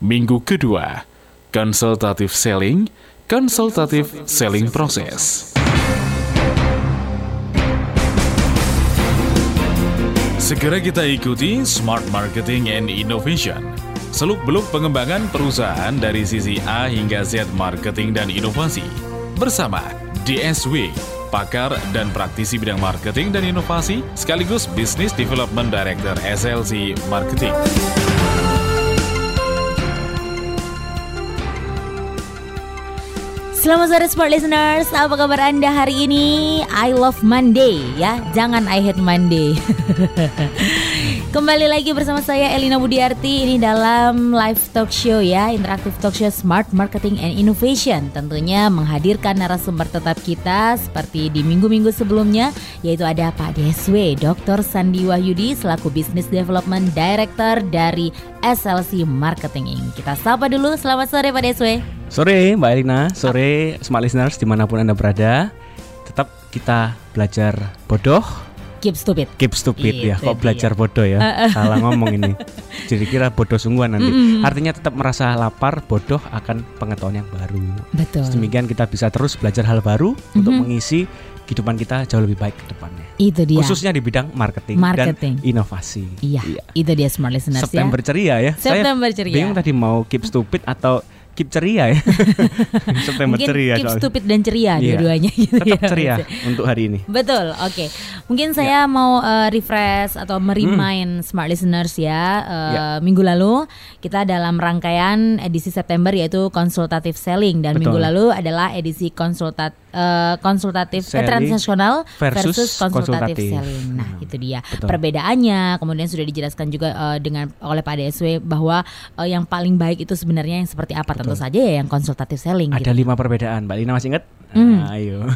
Minggu kedua, konsultatif selling, konsultatif selling proses. Segera kita ikuti Smart Marketing and Innovation. Seluk-beluk pengembangan perusahaan dari sisi A hingga Z marketing dan inovasi. Bersama DSW, pakar dan praktisi bidang marketing dan inovasi, sekaligus Business Development Director SLC Marketing. Selamat sore Smart Listeners, apa kabar Anda hari ini? I love Monday ya, jangan I hate Monday Kembali lagi bersama saya Elina Budiarti. Ini dalam live talk show ya, interaktif talk show Smart Marketing and Innovation. Tentunya menghadirkan narasumber tetap kita seperti di minggu-minggu sebelumnya Yaitu ada Pak DSW, Dr. Sandi Wahyudi selaku Business Development Director dari SLC Marketing Inc. Kita sapa dulu, selamat sore Pak DSW Sore Mbak Elina, sore smart listeners di mana pun Anda berada. Tetap kita belajar bodoh Keep stupid. Keep stupid ya, Itu kok dia. belajar bodoh ya? Salah ngomong ini. Jadi kira bodoh sungguhan nanti. Artinya tetap merasa lapar, bodoh akan pengetahuan yang baru. Betul. Demikian kita bisa terus belajar hal baru Untuk mengisi kehidupan kita jauh lebih baik ke depannya. Itu dia. Khususnya di bidang marketing, Marketing. dan inovasi. Iya, itu dia smart listeners September ya. ceria ya. September Saya ceria. bingung tadi mau keep stupid atau keep ceria ya September Mungkin ceria keep soalnya. stupid dan ceria Iya. dua-duanya gitu Tetap ya. ceria untuk hari ini. Betul, oke. Mungkin saya mau uh, refresh atau meremind smart listeners ya. Uh, Ya. Minggu lalu kita dalam rangkaian edisi September yaitu konsultatif selling dan Betul. minggu lalu adalah edisi konsultat uh, konsultatif eh, Selling transaksional versus, versus konsultatif konsultatif. selling. Nah, Hmm, itu dia betul. perbedaannya. Kemudian sudah dijelaskan juga uh, dengan oleh Pak DSW bahwa uh, yang paling baik itu sebenarnya yang seperti apa. Tentu saja ya yang konsultatif selling. Ada gitu. lima perbedaan, Mbak Lina masih ingat? Hmm. Nah, ayo.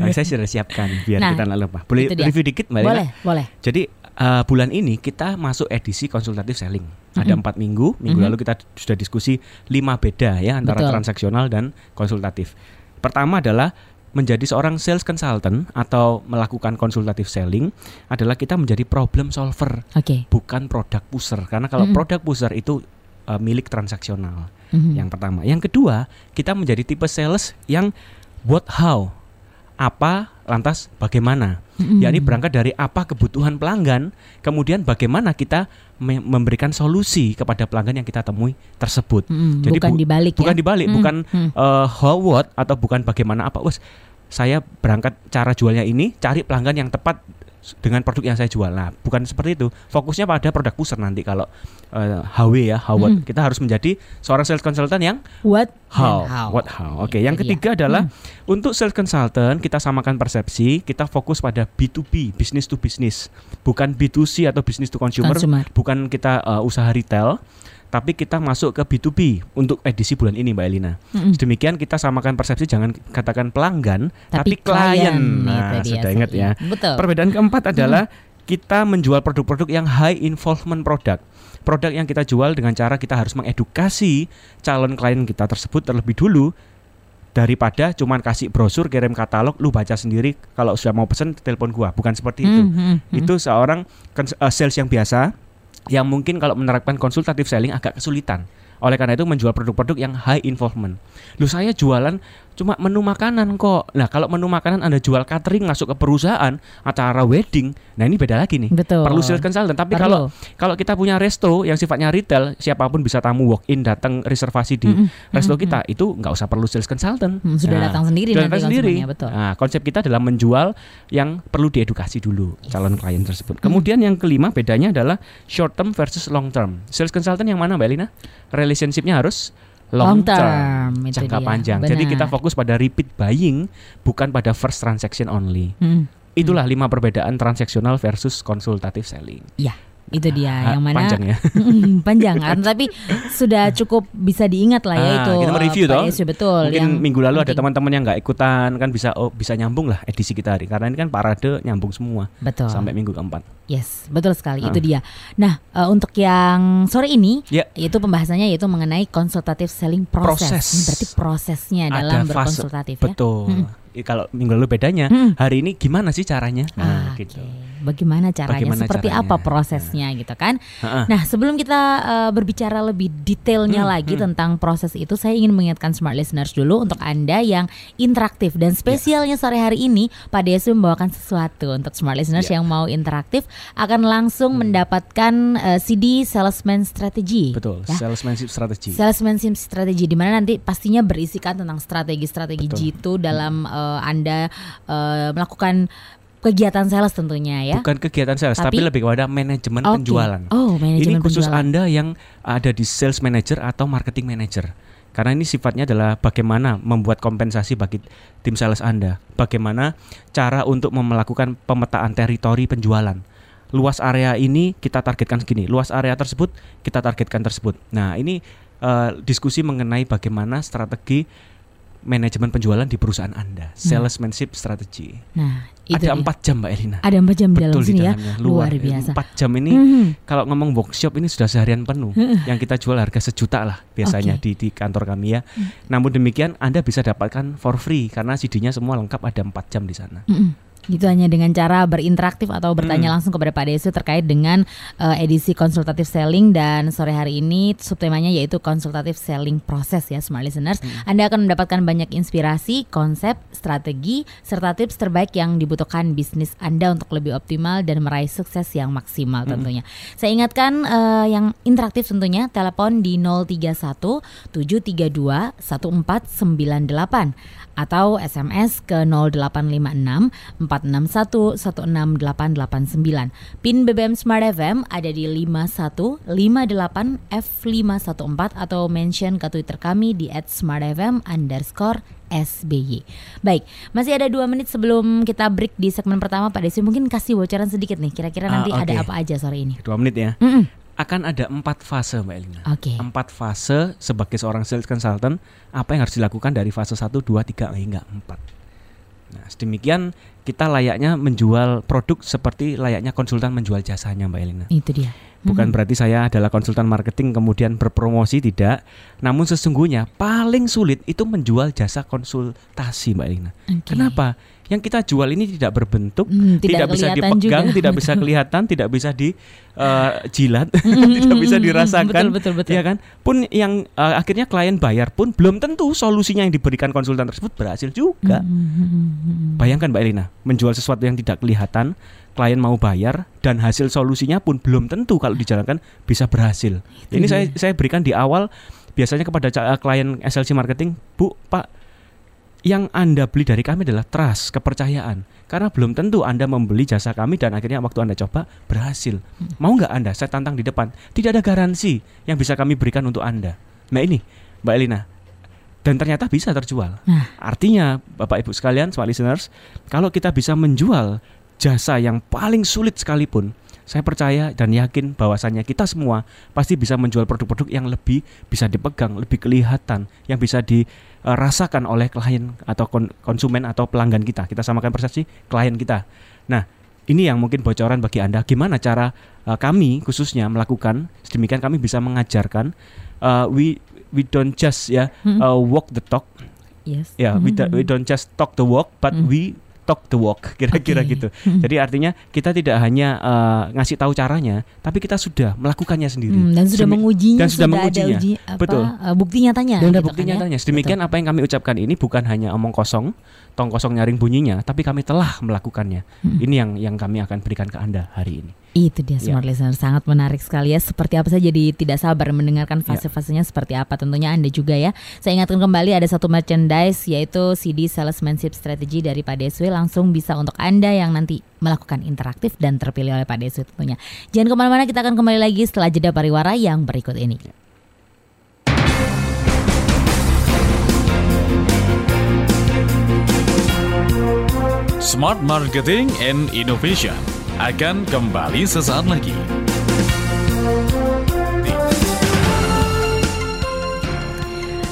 Nah, saya sudah siapkan biar Nah, kita nggak lupa. Boleh review dikit, Mbak Lina? Boleh, boleh. Jadi uh, bulan ini kita masuk edisi konsultatif selling. Ada empat minggu. Minggu Mhm. lalu kita sudah diskusi lima beda ya antara Betul. transaksional dan konsultatif. Pertama adalah menjadi seorang sales consultant atau melakukan konsultatif selling adalah kita menjadi problem solver, Oke. bukan produk pusher. Karena kalau Mhm. produk pusher itu uh, milik transaksional. Mhm. Yang pertama, yang kedua, kita menjadi tipe sales yang what how, apa lantas bagaimana. Mhm. yakni berangkat dari apa kebutuhan pelanggan, kemudian bagaimana kita me- memberikan solusi kepada pelanggan yang kita temui tersebut. Mm, Jadi bukan bu- dibalik Bukan ya. dibalik, Hmm, bukan eh, how what atau bukan bagaimana apa. Wes, saya berangkat cara jualnya ini, cari pelanggan yang tepat dengan produk yang saya jual. Nah, bukan seperti itu. Fokusnya pada produk pusher nanti kalau eh, HW ya, how what. Hmm. Kita harus menjadi seorang sales consultant yang What how, how. what how. Oke, Itu yang dia. ketiga adalah Hmm. untuk sales consultant kita samakan persepsi, kita fokus pada B2B, business to business, bukan B2C atau business to consumer, Consumer. bukan kita uh, usaha retail, tapi kita masuk ke B2B untuk edisi bulan ini Mbak Elina. Mm-mm. Demikian kita samakan persepsi jangan katakan pelanggan, tapi, Tapi klien, klien. Nah, sudah ingat ya. Betul. Perbedaan keempat adalah kita menjual produk-produk yang high involvement product. Produk yang kita jual dengan cara kita harus mengedukasi calon klien kita tersebut terlebih dulu daripada cuman kasih brosur, kirim katalog, lu baca sendiri kalau sudah mau pesen telepon gua. Bukan seperti itu. Hmm, hmm, hmm. Itu seorang eh, sales yang biasa yang mungkin kalau menerapkan konsultatif selling agak kesulitan. Oleh karena itu menjual produk-produk yang high involvement. Lu saya jualan cuma menu makanan kok. Nah, kalau menu makanan Anda jual catering masuk ke perusahaan, acara wedding, nah ini beda lagi nih. Betul. Perlu sales consultant. Tapi Perlu. kalau kalau kita punya resto yang sifatnya retail, siapa pun bisa tamu walk in datang reservasi di Mm-mm, resto mm-mm, kita, itu nggak usah perlu sales consultant. Hmm, sudah Nah, datang sendiri sudah nanti datang sendiri. betul. Nah, konsep kita adalah menjual yang perlu diedukasi dulu calon klien tersebut. Kemudian yang kelima bedanya adalah short term versus long term. Sales consultant yang mana Mbak Elina? Relationshipnya harus long, Long term, itu jangka dia. panjang. Jadi Benar. kita fokus pada repeat buying, bukan pada first transaction only. Hmm, Itulah lima perbedaan transaksional versus konsultatif selling. Itu dia Ah, yang mana panjang ya. Panjang kan tapi sudah cukup bisa diingat lah ya Ah, itu kita mereview toh. Yesus, betul Mungkin yang minggu lalu ada penting. teman-teman yang nggak ikutan kan bisa oh bisa nyambung lah edisi kita hari karena ini kan parade nyambung semua betul sampai minggu keempat. yes betul sekali Ah. itu dia nah eh, untuk yang sore ini Ya. yaitu pembahasannya yaitu mengenai konsultatif selling process, Proses. Ini berarti prosesnya Ada dalam fase- berkonsultatif ya Betul. Hmm. Kalau minggu lalu bedanya, Hmm. hari ini gimana sih caranya? Ah, Nah, gitu. oke. Bagaimana caranya, Bagaimana seperti caranya. apa prosesnya gitu kan. Ha-ha. Nah, sebelum kita uh, berbicara lebih detailnya Hmm, lagi hmm. tentang proses itu, saya ingin mengingatkan smart listeners dulu untuk Anda yang interaktif dan spesialnya sore hari ini Pak Desu membawakan sesuatu untuk smart listeners Ya. yang mau interaktif akan langsung mendapatkan uh, CD Salesman Strategy. Betul, Ya. salesmanship strategy. Salesmanship strategy di mana nanti pastinya berisikan tentang strategi-strategi jitu dalam uh, Anda uh, melakukan kegiatan sales tentunya ya. Bukan kegiatan sales, tapi, Tapi- lebih kepada manajemen Oke. penjualan. Oh, Ini manajemen khusus penjualan. Anda yang ada di sales manager atau marketing manager. Karena ini sifatnya adalah bagaimana membuat kompensasi bagi tim sales Anda. Bagaimana cara untuk melakukan pemetaan teritori penjualan. Luas area ini kita targetkan segini, luas area tersebut kita targetkan tersebut. Nah, ini eh, diskusi mengenai bagaimana strategi manajemen penjualan di perusahaan Anda, salesmanship strategy. Nah, itu Ada dia. empat jam Mbak Elina. Ada empat jam di dalam Betul di sini ya. Luar biasa. Empat jam ini Mhm. kalau ngomong workshop ini sudah seharian penuh. yang kita jual harga sejuta lah biasanya Oke. di di kantor kami ya. Namun demikian Anda bisa dapatkan for free karena CD-nya semua lengkap ada 4 jam di sana. Mm-mm. Gitu hanya dengan cara berinteraktif atau bertanya Mm. langsung kepada Pak Desu terkait dengan uh, edisi konsultatif selling dan sore hari ini subtemanya yaitu konsultatif selling proses ya smart listeners. Anda akan mendapatkan banyak inspirasi, konsep, strategi serta tips terbaik yang dibutuhkan bisnis Anda untuk lebih optimal dan meraih sukses yang maksimal tentunya. Saya ingatkan uh, yang interaktif tentunya telepon di 031 732 1498 atau SMS ke 0856 461 168889. PIN BBM Smart FM ada di 5158 F514 atau mention ke Twitter kami di @smartfm underscore SBY. Baik, masih ada dua menit sebelum kita break di segmen pertama Pak Desi mungkin kasih bocoran sedikit nih kira-kira Ah, nanti ada oke. apa aja sore ini. Dua menit ya. Mm-mm. Akan ada empat fase Mbak Elina. Oke. Empat fase sebagai seorang sales consultant apa yang harus dilakukan dari fase 1, 2, 3 hingga 4. Nah, sedemikian kita layaknya menjual produk seperti layaknya konsultan menjual jasanya Mbak Elina. Itu dia. Bukan Mhm. berarti saya adalah konsultan marketing kemudian berpromosi tidak. Namun sesungguhnya paling sulit itu menjual jasa konsultasi Mbak Elina. Oke. Kenapa? Yang kita jual ini tidak berbentuk, Hmm, tidak, bisa kelihatan dipegang, juga. tidak bisa kelihatan, tidak bisa dijilat, Mm, tidak mm, bisa mm, dirasakan. Betul betul betul. Ya kan? Pun yang eh, akhirnya klien bayar pun belum tentu solusinya yang diberikan konsultan tersebut berhasil juga. Mm, mm, mm, mm, mm. Bayangkan Mbak Elina, menjual sesuatu yang tidak kelihatan, klien mau bayar dan hasil solusinya pun belum tentu kalau dijalankan bisa berhasil. Ini saya saya berikan di awal biasanya kepada ca- klien SLC marketing, Bu, Pak, yang Anda beli dari kami adalah trust, kepercayaan. Karena belum tentu Anda membeli jasa kami dan akhirnya waktu Anda coba berhasil. Mau nggak Anda? Saya tantang di depan. Tidak ada garansi yang bisa kami berikan untuk Anda. Nah ini, Mbak Elina. Dan ternyata bisa terjual. Nah. Artinya, Bapak Ibu sekalian, smart listeners, kalau kita bisa menjual jasa yang paling sulit sekalipun, saya percaya dan yakin bahwasannya kita semua pasti bisa menjual produk-produk yang lebih bisa dipegang, lebih kelihatan, yang bisa dirasakan oleh klien atau kon- konsumen atau pelanggan kita. Kita samakan persepsi klien kita. Nah, ini yang mungkin bocoran bagi Anda gimana cara uh, kami khususnya melakukan sedemikian kami bisa mengajarkan uh, we we don't just ya Mm. uh, walk the talk Yes. ya we, do- we don't just talk the walk but Mm. we talk the walk kira-kira Oke. gitu. Jadi artinya kita tidak hanya uh, ngasih tahu caranya, tapi kita sudah melakukannya sendiri. Hmm, dan sudah mengujinya, dan sudah ada mengujinya. uji apa, Betul. eh, bukti nyatanya. Dan ada gitu bukti kan ya. nyatanya. Sedemikian apa yang kami ucapkan ini bukan hanya omong kosong, tong kosong nyaring bunyinya, tapi kami telah melakukannya. Mm. Ini yang yang kami akan berikan ke Anda hari ini. Itu dia Ya. smart listener sangat menarik sekali ya. Seperti apa saja jadi tidak sabar mendengarkan Ya. fase-fasenya seperti apa tentunya Anda juga ya. Saya ingatkan kembali ada satu merchandise yaitu CD Salesmanship Strategy dari Pak Deswe langsung bisa untuk Anda yang nanti melakukan interaktif dan terpilih oleh Pak Deswe tentunya. Jangan ke mana-mana kita akan kembali lagi setelah jeda pariwara yang berikut ini. Smart Marketing and Innovation akan kembali sesaat lagi.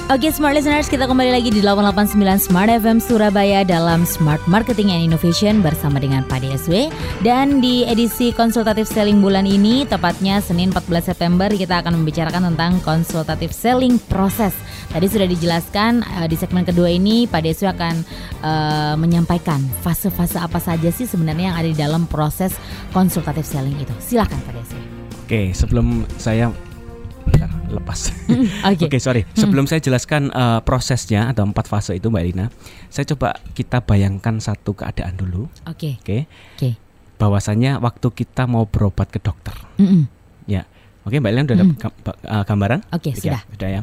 Oke Smart Listeners kita kembali lagi di 889 Smart FM Surabaya dalam Smart Marketing and Innovation bersama dengan Pak DSW Dan di edisi konsultatif selling bulan ini tepatnya Senin 14 September kita akan membicarakan tentang konsultatif selling proses. Tadi sudah dijelaskan uh, di segmen kedua ini Pak DSW akan uh, menyampaikan fase-fase apa saja sih sebenarnya yang ada di dalam proses konsultatif selling itu. Silahkan Pak DSW Oke, sebelum saya Bentar, lepas. Oke Oke, sorry. Sebelum saya jelaskan uh, prosesnya atau empat fase itu, Mbak Elina, saya coba kita bayangkan satu keadaan dulu. Oke Oke, Oke bahwasannya waktu kita mau berobat ke dokter. Mm-mm. Ya, oke, Mbak Elina udah ada gam- ba- uh, gambaran? Oke Oke, sudah Sudah ya.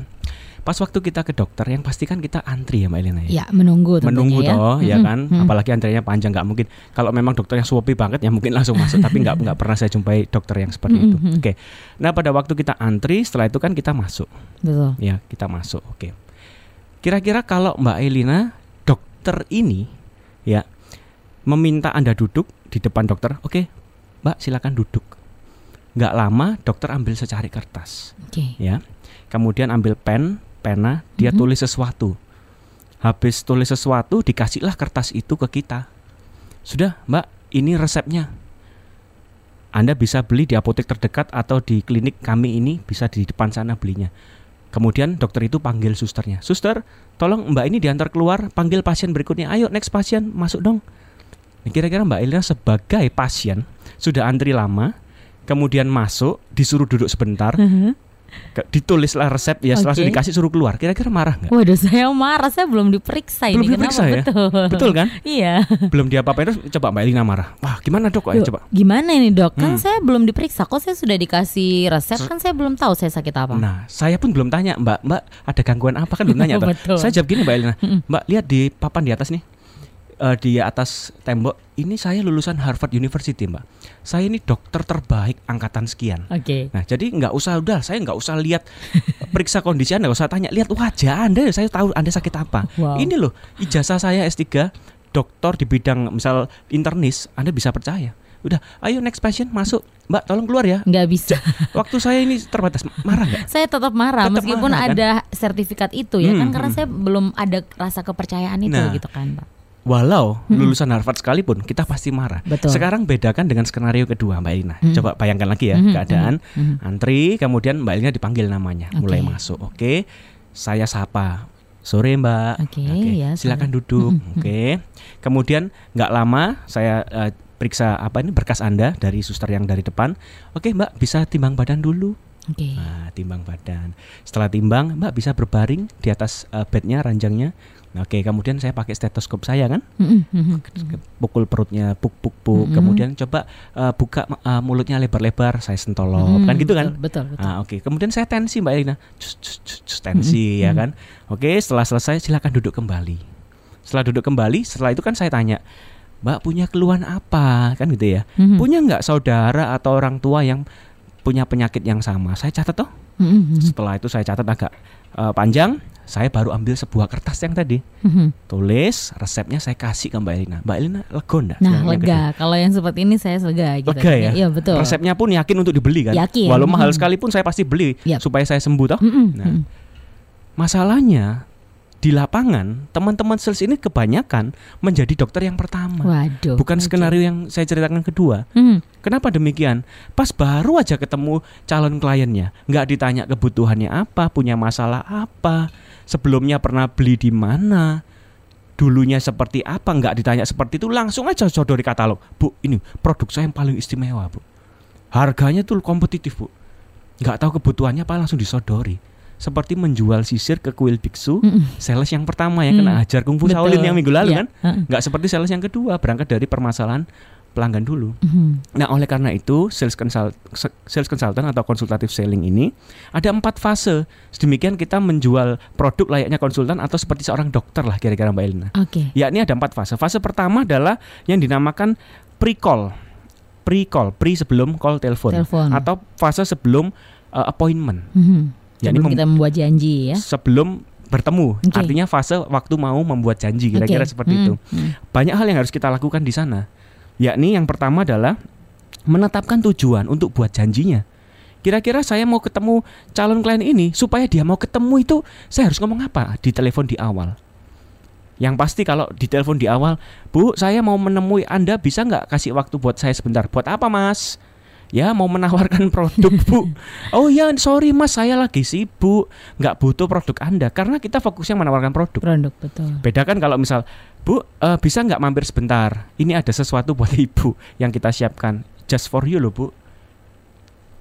Pas waktu kita ke dokter, yang pasti kan kita antri ya, Mbak Elina ya. Ya menunggu tentunya menunggu ya. toh ya kan? Mm-mm. apalagi antriannya panjang nggak mungkin. Kalau memang dokternya suapi banget ya mungkin langsung masuk tapi nggak nggak pernah saya jumpai dokter yang seperti itu. Oke. Nah pada waktu kita antri setelah itu kan kita masuk. Betul. Ya kita masuk oke. Kira-kira kalau Mbak Elina dokter ini ya meminta anda duduk di depan dokter oke Mbak silakan duduk. Nggak lama dokter ambil secari kertas. Oke. Ya. Kemudian ambil pen, pena, dia Mhm. tulis sesuatu. Habis tulis sesuatu, dikasihlah kertas itu ke kita. Sudah, Mbak, ini resepnya. Anda bisa beli di apotek terdekat atau di klinik kami ini bisa di depan sana belinya. Kemudian dokter itu panggil susternya. Suster, tolong Mbak ini diantar keluar, panggil pasien berikutnya. Ayo next pasien, masuk dong. Nah, Kira-kira Mbak Elina sebagai pasien sudah antri lama, kemudian masuk, disuruh duduk sebentar, ke- ditulislah resep ya Oke. langsung dikasih suruh keluar. Kira-kira marah nggak? Waduh saya marah saya belum diperiksa Belum ini diperiksa kenapa ya? betul. Betul kan? Iya. Belum diapa-apain terus coba mbak Elina marah. Wah gimana dok? Ayo Loh, coba. gimana ini dok? Kan Hmm. saya belum diperiksa. Kok saya sudah dikasih resep? Kan saya belum tahu saya sakit apa. Nah saya pun belum tanya mbak. Mbak ada gangguan apa? Kan belum tanya saya jawab gini mbak Elina. Mm-mm. mbak lihat di papan di atas nih Eh, di atas tembok ini saya lulusan Harvard University mbak saya ini dokter terbaik angkatan sekian oke Nah, jadi nggak usah udah, saya nggak usah lihat periksa kondisi Anda, nggak usah tanya, lihat wajah Anda, saya tahu Anda sakit apa. Wow. Ini loh, ijazah saya S3 dokter di bidang misal internis, Anda bisa percaya. Udah, ayo next patient masuk. Mbak, tolong keluar ya. nggak bisa Waktu saya ini terbatas, marah nggak? saya tetap marah Tetap meskipun marah, kan? ada sertifikat itu ya kan Hmm, karena hmm. saya belum ada rasa kepercayaan itu Nah. gitu kan pak Walau lulusan Harvard sekalipun, kita pasti marah. Betul. Sekarang bedakan dengan skenario kedua, Mbak Ina. Hmm. Coba bayangkan lagi ya Mhm, keadaan. mhm. Antri, kemudian Mbak Elina dipanggil namanya, mulai Oke. masuk. Oke, saya sapa. Sore Mbak. Oke, ya, Silakan sore. duduk. Mhm, Oke. Kemudian nggak lama saya eh, periksa apa ini berkas Anda dari suster yang dari depan. Oke Mbak, bisa timbang badan dulu. oke Nah, timbang badan. Setelah timbang, Mbak bisa berbaring di atas eh, bednya, ranjangnya. Oke, kemudian saya pakai stetoskop saya kan, Mhm, mhm. pukul perutnya, puk puk puk. Mhm. Kemudian coba eh, buka eh, mulutnya lebar-lebar, saya sentolop, Mhm, kan gitu kan? betul betul. Ah, oke. Kemudian saya tensi Mbak Elina. Cus, cus, cus, cus, tensi Mm-mm, ya kan. Oke, setelah selesai silakan duduk kembali. Setelah duduk kembali, setelah itu kan saya tanya, "Mbak punya keluhan apa?" kan gitu ya. Mhm. Punya nggak saudara atau orang tua yang punya penyakit yang sama? Saya catat toh. Mhm, mhm. Setelah itu saya catat agak eh, panjang, saya baru ambil sebuah kertas yang tadi. Mhm. Tulis resepnya saya kasih ke Mbak Elina. Mbak Elina lega enggak? Nah lega kalau yang seperti ini saya lega gitu Lega ya? iya betul Resepnya pun yakin untuk dibeli kan? Yakin. Walau mahal Mhm. sekalipun saya pasti beli Yap. supaya saya sembuh toh. Mhm, Nah, mhm. Masalahnya di lapangan teman-teman sales ini kebanyakan menjadi dokter yang pertama, waduh bukan oke. skenario yang saya ceritakan kedua. Mhm. Kenapa demikian? Pas baru aja ketemu calon kliennya, nggak ditanya kebutuhannya apa, punya masalah apa, sebelumnya pernah beli di mana, dulunya seperti apa, nggak ditanya seperti itu, langsung aja sodori katalog. Bu, ini produk saya yang paling istimewa, bu. Harganya tuh kompetitif, bu. Nggak tahu kebutuhannya apa, langsung disodori. Seperti menjual sisir ke kuil biksu, Mhm. sales yang pertama yang kena Hmm, ajar kungfu. Shaolin yang minggu lalu Iya, kan, nggak seperti sales yang kedua, berangkat dari permasalahan pelanggan dulu. Mhm. Nah, oleh karena itu, sales consult sales consultant atau konsultatif selling ini ada empat fase. Sedemikian kita menjual produk layaknya konsultan atau seperti seorang dokter lah kira-kira Mbak Elina. oke Yakni ada empat fase. Fase pertama adalah yang dinamakan pre-call. Pre-call, pre sebelum call telepon atau fase sebelum uh, appointment. Mhm. yakni sebelum mem- kita membuat janji ya Sebelum bertemu. Oke. Artinya fase waktu mau membuat janji kira-kira Oke. seperti Mhm, itu. mhm. Banyak hal yang harus kita lakukan di sana. Yakni yang pertama adalah menetapkan tujuan untuk buat janjinya. Kira-kira saya mau ketemu calon klien ini supaya dia mau ketemu itu saya harus ngomong apa di telepon di awal. Yang pasti kalau di telepon di awal, Bu, saya mau menemui Anda bisa nggak kasih waktu buat saya sebentar? Buat apa, Mas? Ya mau menawarkan produk bu. Oh ya sorry mas saya lagi sibuk. Nggak butuh produk anda Karena kita fokusnya menawarkan produk. Produk betul. Beda kan kalau misal Bu eh, bisa nggak mampir sebentar? Ini ada sesuatu buat ibu yang kita siapkan. Just for you loh bu.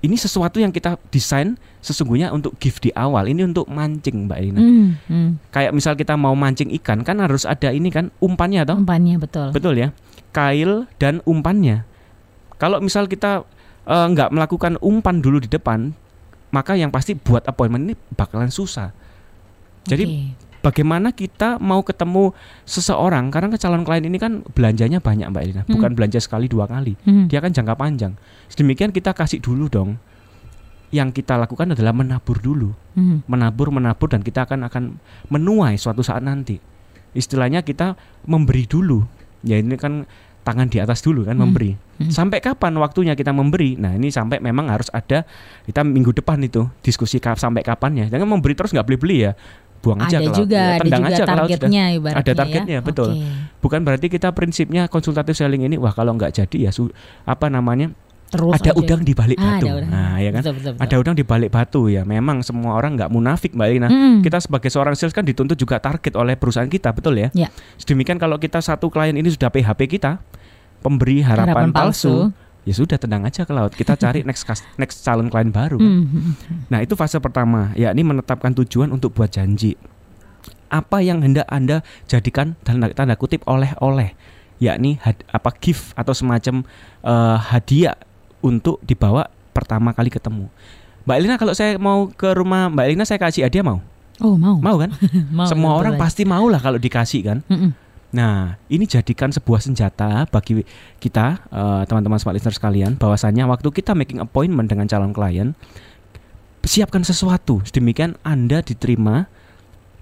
Ini sesuatu yang kita desain sesungguhnya untuk gift di awal. Ini untuk mancing mbak Ina Hmm, hmm. Kayak misal kita mau mancing ikan kan harus ada ini kan umpannya toh? Umpannya betul. Betul ya. Kail dan umpannya. Kalau misal kita nggak melakukan umpan dulu di depan Maka yang pasti buat appointment ini bakalan susah Jadi Oke. bagaimana kita mau ketemu seseorang karena ke calon klien ini kan belanjanya banyak Mbak Elina, bukan belanja sekali dua kali. Hmm. Dia kan jangka panjang. Sedemikian kita kasih dulu dong. Yang kita lakukan adalah menabur dulu, Hmm. menabur menabur dan kita akan akan menuai suatu saat nanti. Istilahnya kita memberi dulu. Ya ini kan tangan di atas dulu kan Hmm. memberi. Hmm. Sampai kapan waktunya kita memberi? Nah, ini sampai memang harus ada kita minggu depan itu diskusi ka- sampai kapannya. Jangan memberi terus nggak beli-beli ya. Buang aja ada juga, Ya, ada tendang juga aja sudah. targetnya ibaratnya Ada targetnya, ya. betul. Oke. Bukan berarti kita prinsipnya konsultatif selling ini wah kalau nggak jadi ya su- apa namanya? Terus ada udang di balik Ah, batu. ada. Nah, ya kan? Betul, betul, betul. Ada udang di balik batu ya. Memang semua orang nggak munafik Mbak Lina. Hmm. Kita sebagai seorang sales kan dituntut juga target oleh perusahaan kita, betul ya? Ya. Sedemikian kalau kita satu klien ini sudah PHP kita, pemberi harapan, palsu, ya sudah tendang aja ke laut. Kita cari next next calon klien baru. kan. Hmm, hmm, hmm. Nah, itu fase pertama, yakni menetapkan tujuan untuk buat janji. Apa yang hendak Anda jadikan tanda, tanda kutip oleh-oleh, yakni had- apa gift atau semacam eh, hadiah untuk dibawa pertama kali ketemu. Mbak Elina kalau saya mau ke rumah Mbak Elina saya kasih hadiah mau? Oh mau. Mau kan? Mau, Semua betul orang aja. pasti mau lah kalau dikasih kan. Mm-mm. Nah, ini jadikan sebuah senjata bagi kita eh, teman-teman smart listener sekalian bahwasannya waktu kita making appointment dengan calon klien siapkan sesuatu sedemikian Anda diterima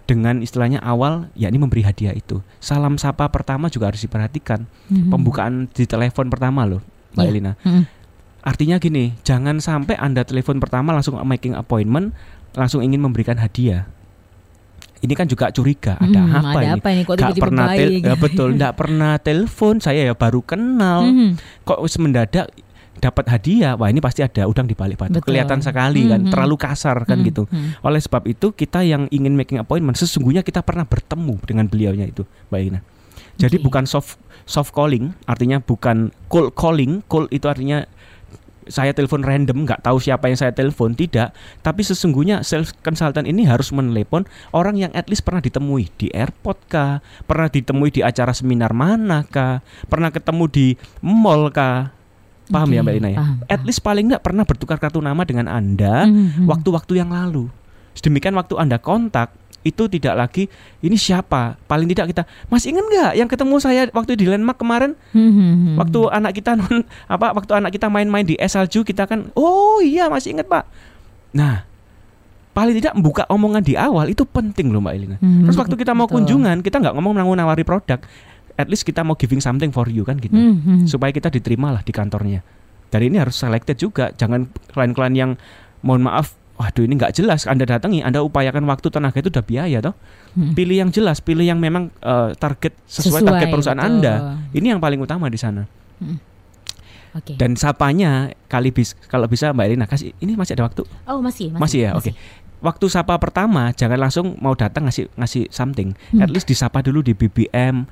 dengan istilahnya awal yakni memberi hadiah itu. Salam sapa pertama juga harus diperhatikan. Mhm. Pembukaan di telepon pertama loh, Mbak Iya. Elina. Mm-mm. Artinya gini, jangan sampai Anda telepon pertama langsung making appointment langsung ingin memberikan hadiah. Ini kan juga curiga, ada Hmm, apa ada ini? apa ini kok Gak tiba-tiba pernah tel- ya betul, nggak pernah telepon, saya ya baru kenal. Mhm. Kok wis mendadak dapat hadiah? Wah, ini pasti ada udang di balik batu. Betul. Kelihatan sekali kan, Mhm. terlalu kasar kan Mhm. gitu. Mhm. Oleh sebab itu kita yang ingin making appointment sesungguhnya kita pernah bertemu dengan beliaunya itu, Mbak Ina. Jadi Oke. bukan soft soft calling, artinya bukan cold calling. Cold itu artinya saya telepon random, nggak tahu siapa yang saya telepon, tidak. Tapi sesungguhnya sales consultant ini harus menelepon orang yang at least pernah ditemui di airport kah, pernah ditemui di acara seminar mana kah, pernah ketemu di mall kah. Paham Oke, ya Mbak Ina ya? paham, At paham. least paling nggak pernah bertukar kartu nama dengan Anda Mhm. waktu-waktu yang lalu. Sedemikian waktu Anda kontak itu tidak lagi ini siapa paling tidak kita masih ingat nggak yang ketemu saya waktu di landmark kemarin Mhm. waktu anak kita non apa waktu anak kita main-main di salju kita kan oh iya masih ingat pak nah paling tidak membuka omongan di awal itu penting loh mbak Elina Mhm. terus waktu kita mau Betul. kunjungan kita nggak ngomong mau nawari produk at least kita mau giving something for you kan gitu Mhm. supaya kita diterima lah di kantornya. Dan ini harus selected juga, jangan klien-klien yang mohon maaf, waduh ini nggak jelas. Anda datangi, Anda upayakan waktu tenaga itu udah biaya toh. Mhm. Pilih yang jelas, pilih yang memang eh, target sesuai, Sesuai, target perusahaan betul. Anda. Ini yang paling utama di sana. Oke. Dan sapanya kali bis kalau bisa Mbak Elina kasih ini masih ada waktu. Oh masih, masih, Masih ya? Oke. Waktu sapa pertama jangan langsung mau datang ngasih ngasih something. Hmm. At least disapa dulu di BBM.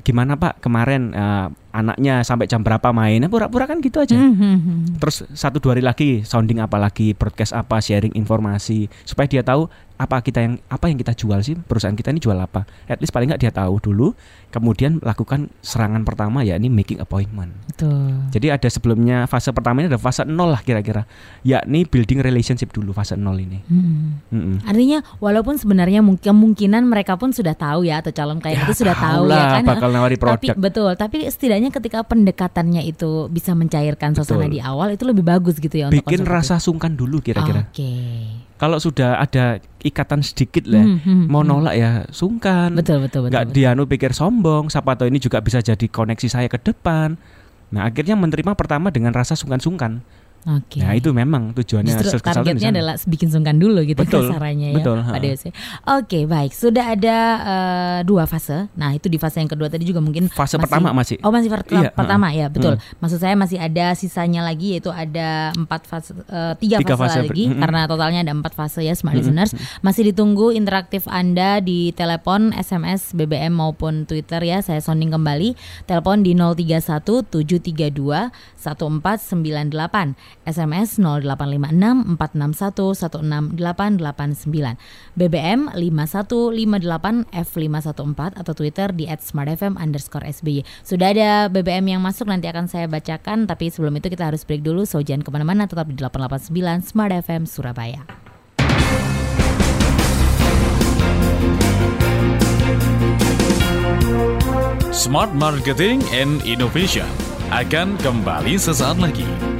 Gimana Pak kemarin eh, anaknya sampai jam berapa main? Nah, Pura-pura kan gitu aja. Mhm. Terus satu dua hari lagi sounding apa lagi, broadcast apa, sharing informasi supaya dia tahu apa kita yang apa yang kita jual sih perusahaan kita ini jual apa. At least paling nggak dia tahu dulu. Kemudian lakukan serangan pertama ya ini making appointment. Betul. Jadi ada sebelumnya fase pertama ini ada fase nol lah kira-kira, yakni building relationship dulu fase nol ini. Mhm. Mm-mm. Artinya walaupun sebenarnya mungkin kemungkinan mereka pun sudah tahu ya atau calon klien itu sudah tahu ya lah, kan. bakal nawari Tapi produk. betul, tapi setidaknya ketika pendekatannya itu bisa mencairkan suasana Betul. di awal itu lebih bagus gitu ya untuk Bikin rasa sungkan dulu kira-kira. Oke. Kalau sudah ada ikatan sedikit lah, Hmm, hmm, mau hmm. nolak ya sungkan. Betul betul betul. nggak betul. dianu pikir sombong siapa tahu ini juga bisa jadi koneksi saya ke depan nah akhirnya menerima pertama dengan rasa sungkan-sungkan Oke. Nah itu memang tujuannya Justru targetnya adalah bikin sungkan dulu gitu Betul, kasarannya ya betul. Deus ya. Oke baik sudah ada eh, dua fase. Nah itu di fase yang kedua tadi juga mungkin Fase masih- pertama masih. Oh masih per- Iya, pertama ya betul. Hmm. Maksud saya masih ada sisanya lagi yaitu ada empat fase eh, tiga, Tiga fase, fase, lagi mm-mm. karena totalnya ada empat fase ya smart Mm-mm. listeners. Masih ditunggu interaktif anda di telepon, SMS, BBM maupun Twitter ya. Saya sounding kembali. Telepon di 031 732 1498, SMS 0856 461 168889, BBM 5158 F514 atau Twitter di @smartfm underscore SBY. Sudah ada BBM yang masuk nanti akan saya bacakan, tapi sebelum itu kita harus break dulu. So ke mana-mana, tetap di 889 Smart FM Surabaya. Smart Marketing and Innovation akan kembali sesaat lagi.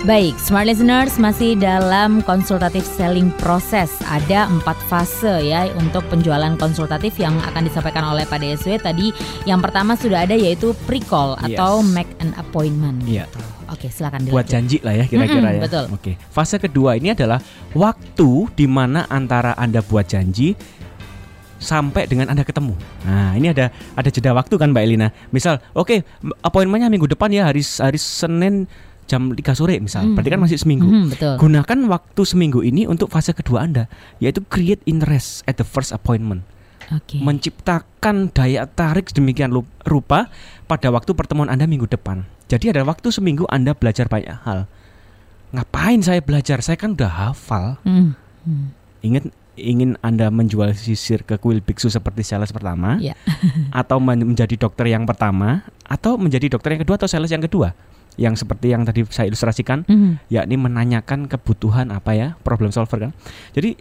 Baik, smart listeners masih dalam konsultatif selling proses. Ada empat fase ya untuk penjualan konsultatif yang akan disampaikan oleh Pak DSW tadi. Yang pertama sudah ada yaitu pre-call atau Yes. make an appointment. Iya. Oke, silakan buat dilanjut. janji lah ya kira-kira Mm-mm, ya. betul. Oke. Fase kedua ini adalah waktu di mana antara Anda buat janji sampai dengan Anda ketemu. Nah, ini ada ada jeda waktu kan Mbak Elina. Misal, oke, appointmentnya minggu depan ya hari hari Senin jam 3 sore misal. Mm. Berarti kan masih seminggu. Mhm, betul. Gunakan waktu seminggu ini untuk fase kedua Anda, yaitu create interest at the first appointment. Oke. Menciptakan daya tarik sedemikian lu- rupa pada waktu pertemuan Anda minggu depan. Jadi ada waktu seminggu Anda belajar banyak hal. Ngapain saya belajar? Saya kan udah hafal. Hmm, hmm, Ingat ingin Anda menjual sisir ke kuil biksu seperti sales pertama Ya. atau men- menjadi dokter yang pertama atau menjadi dokter yang kedua atau sales yang kedua? Yang seperti yang tadi saya ilustrasikan mhm. yakni menanyakan kebutuhan apa ya problem solver kan jadi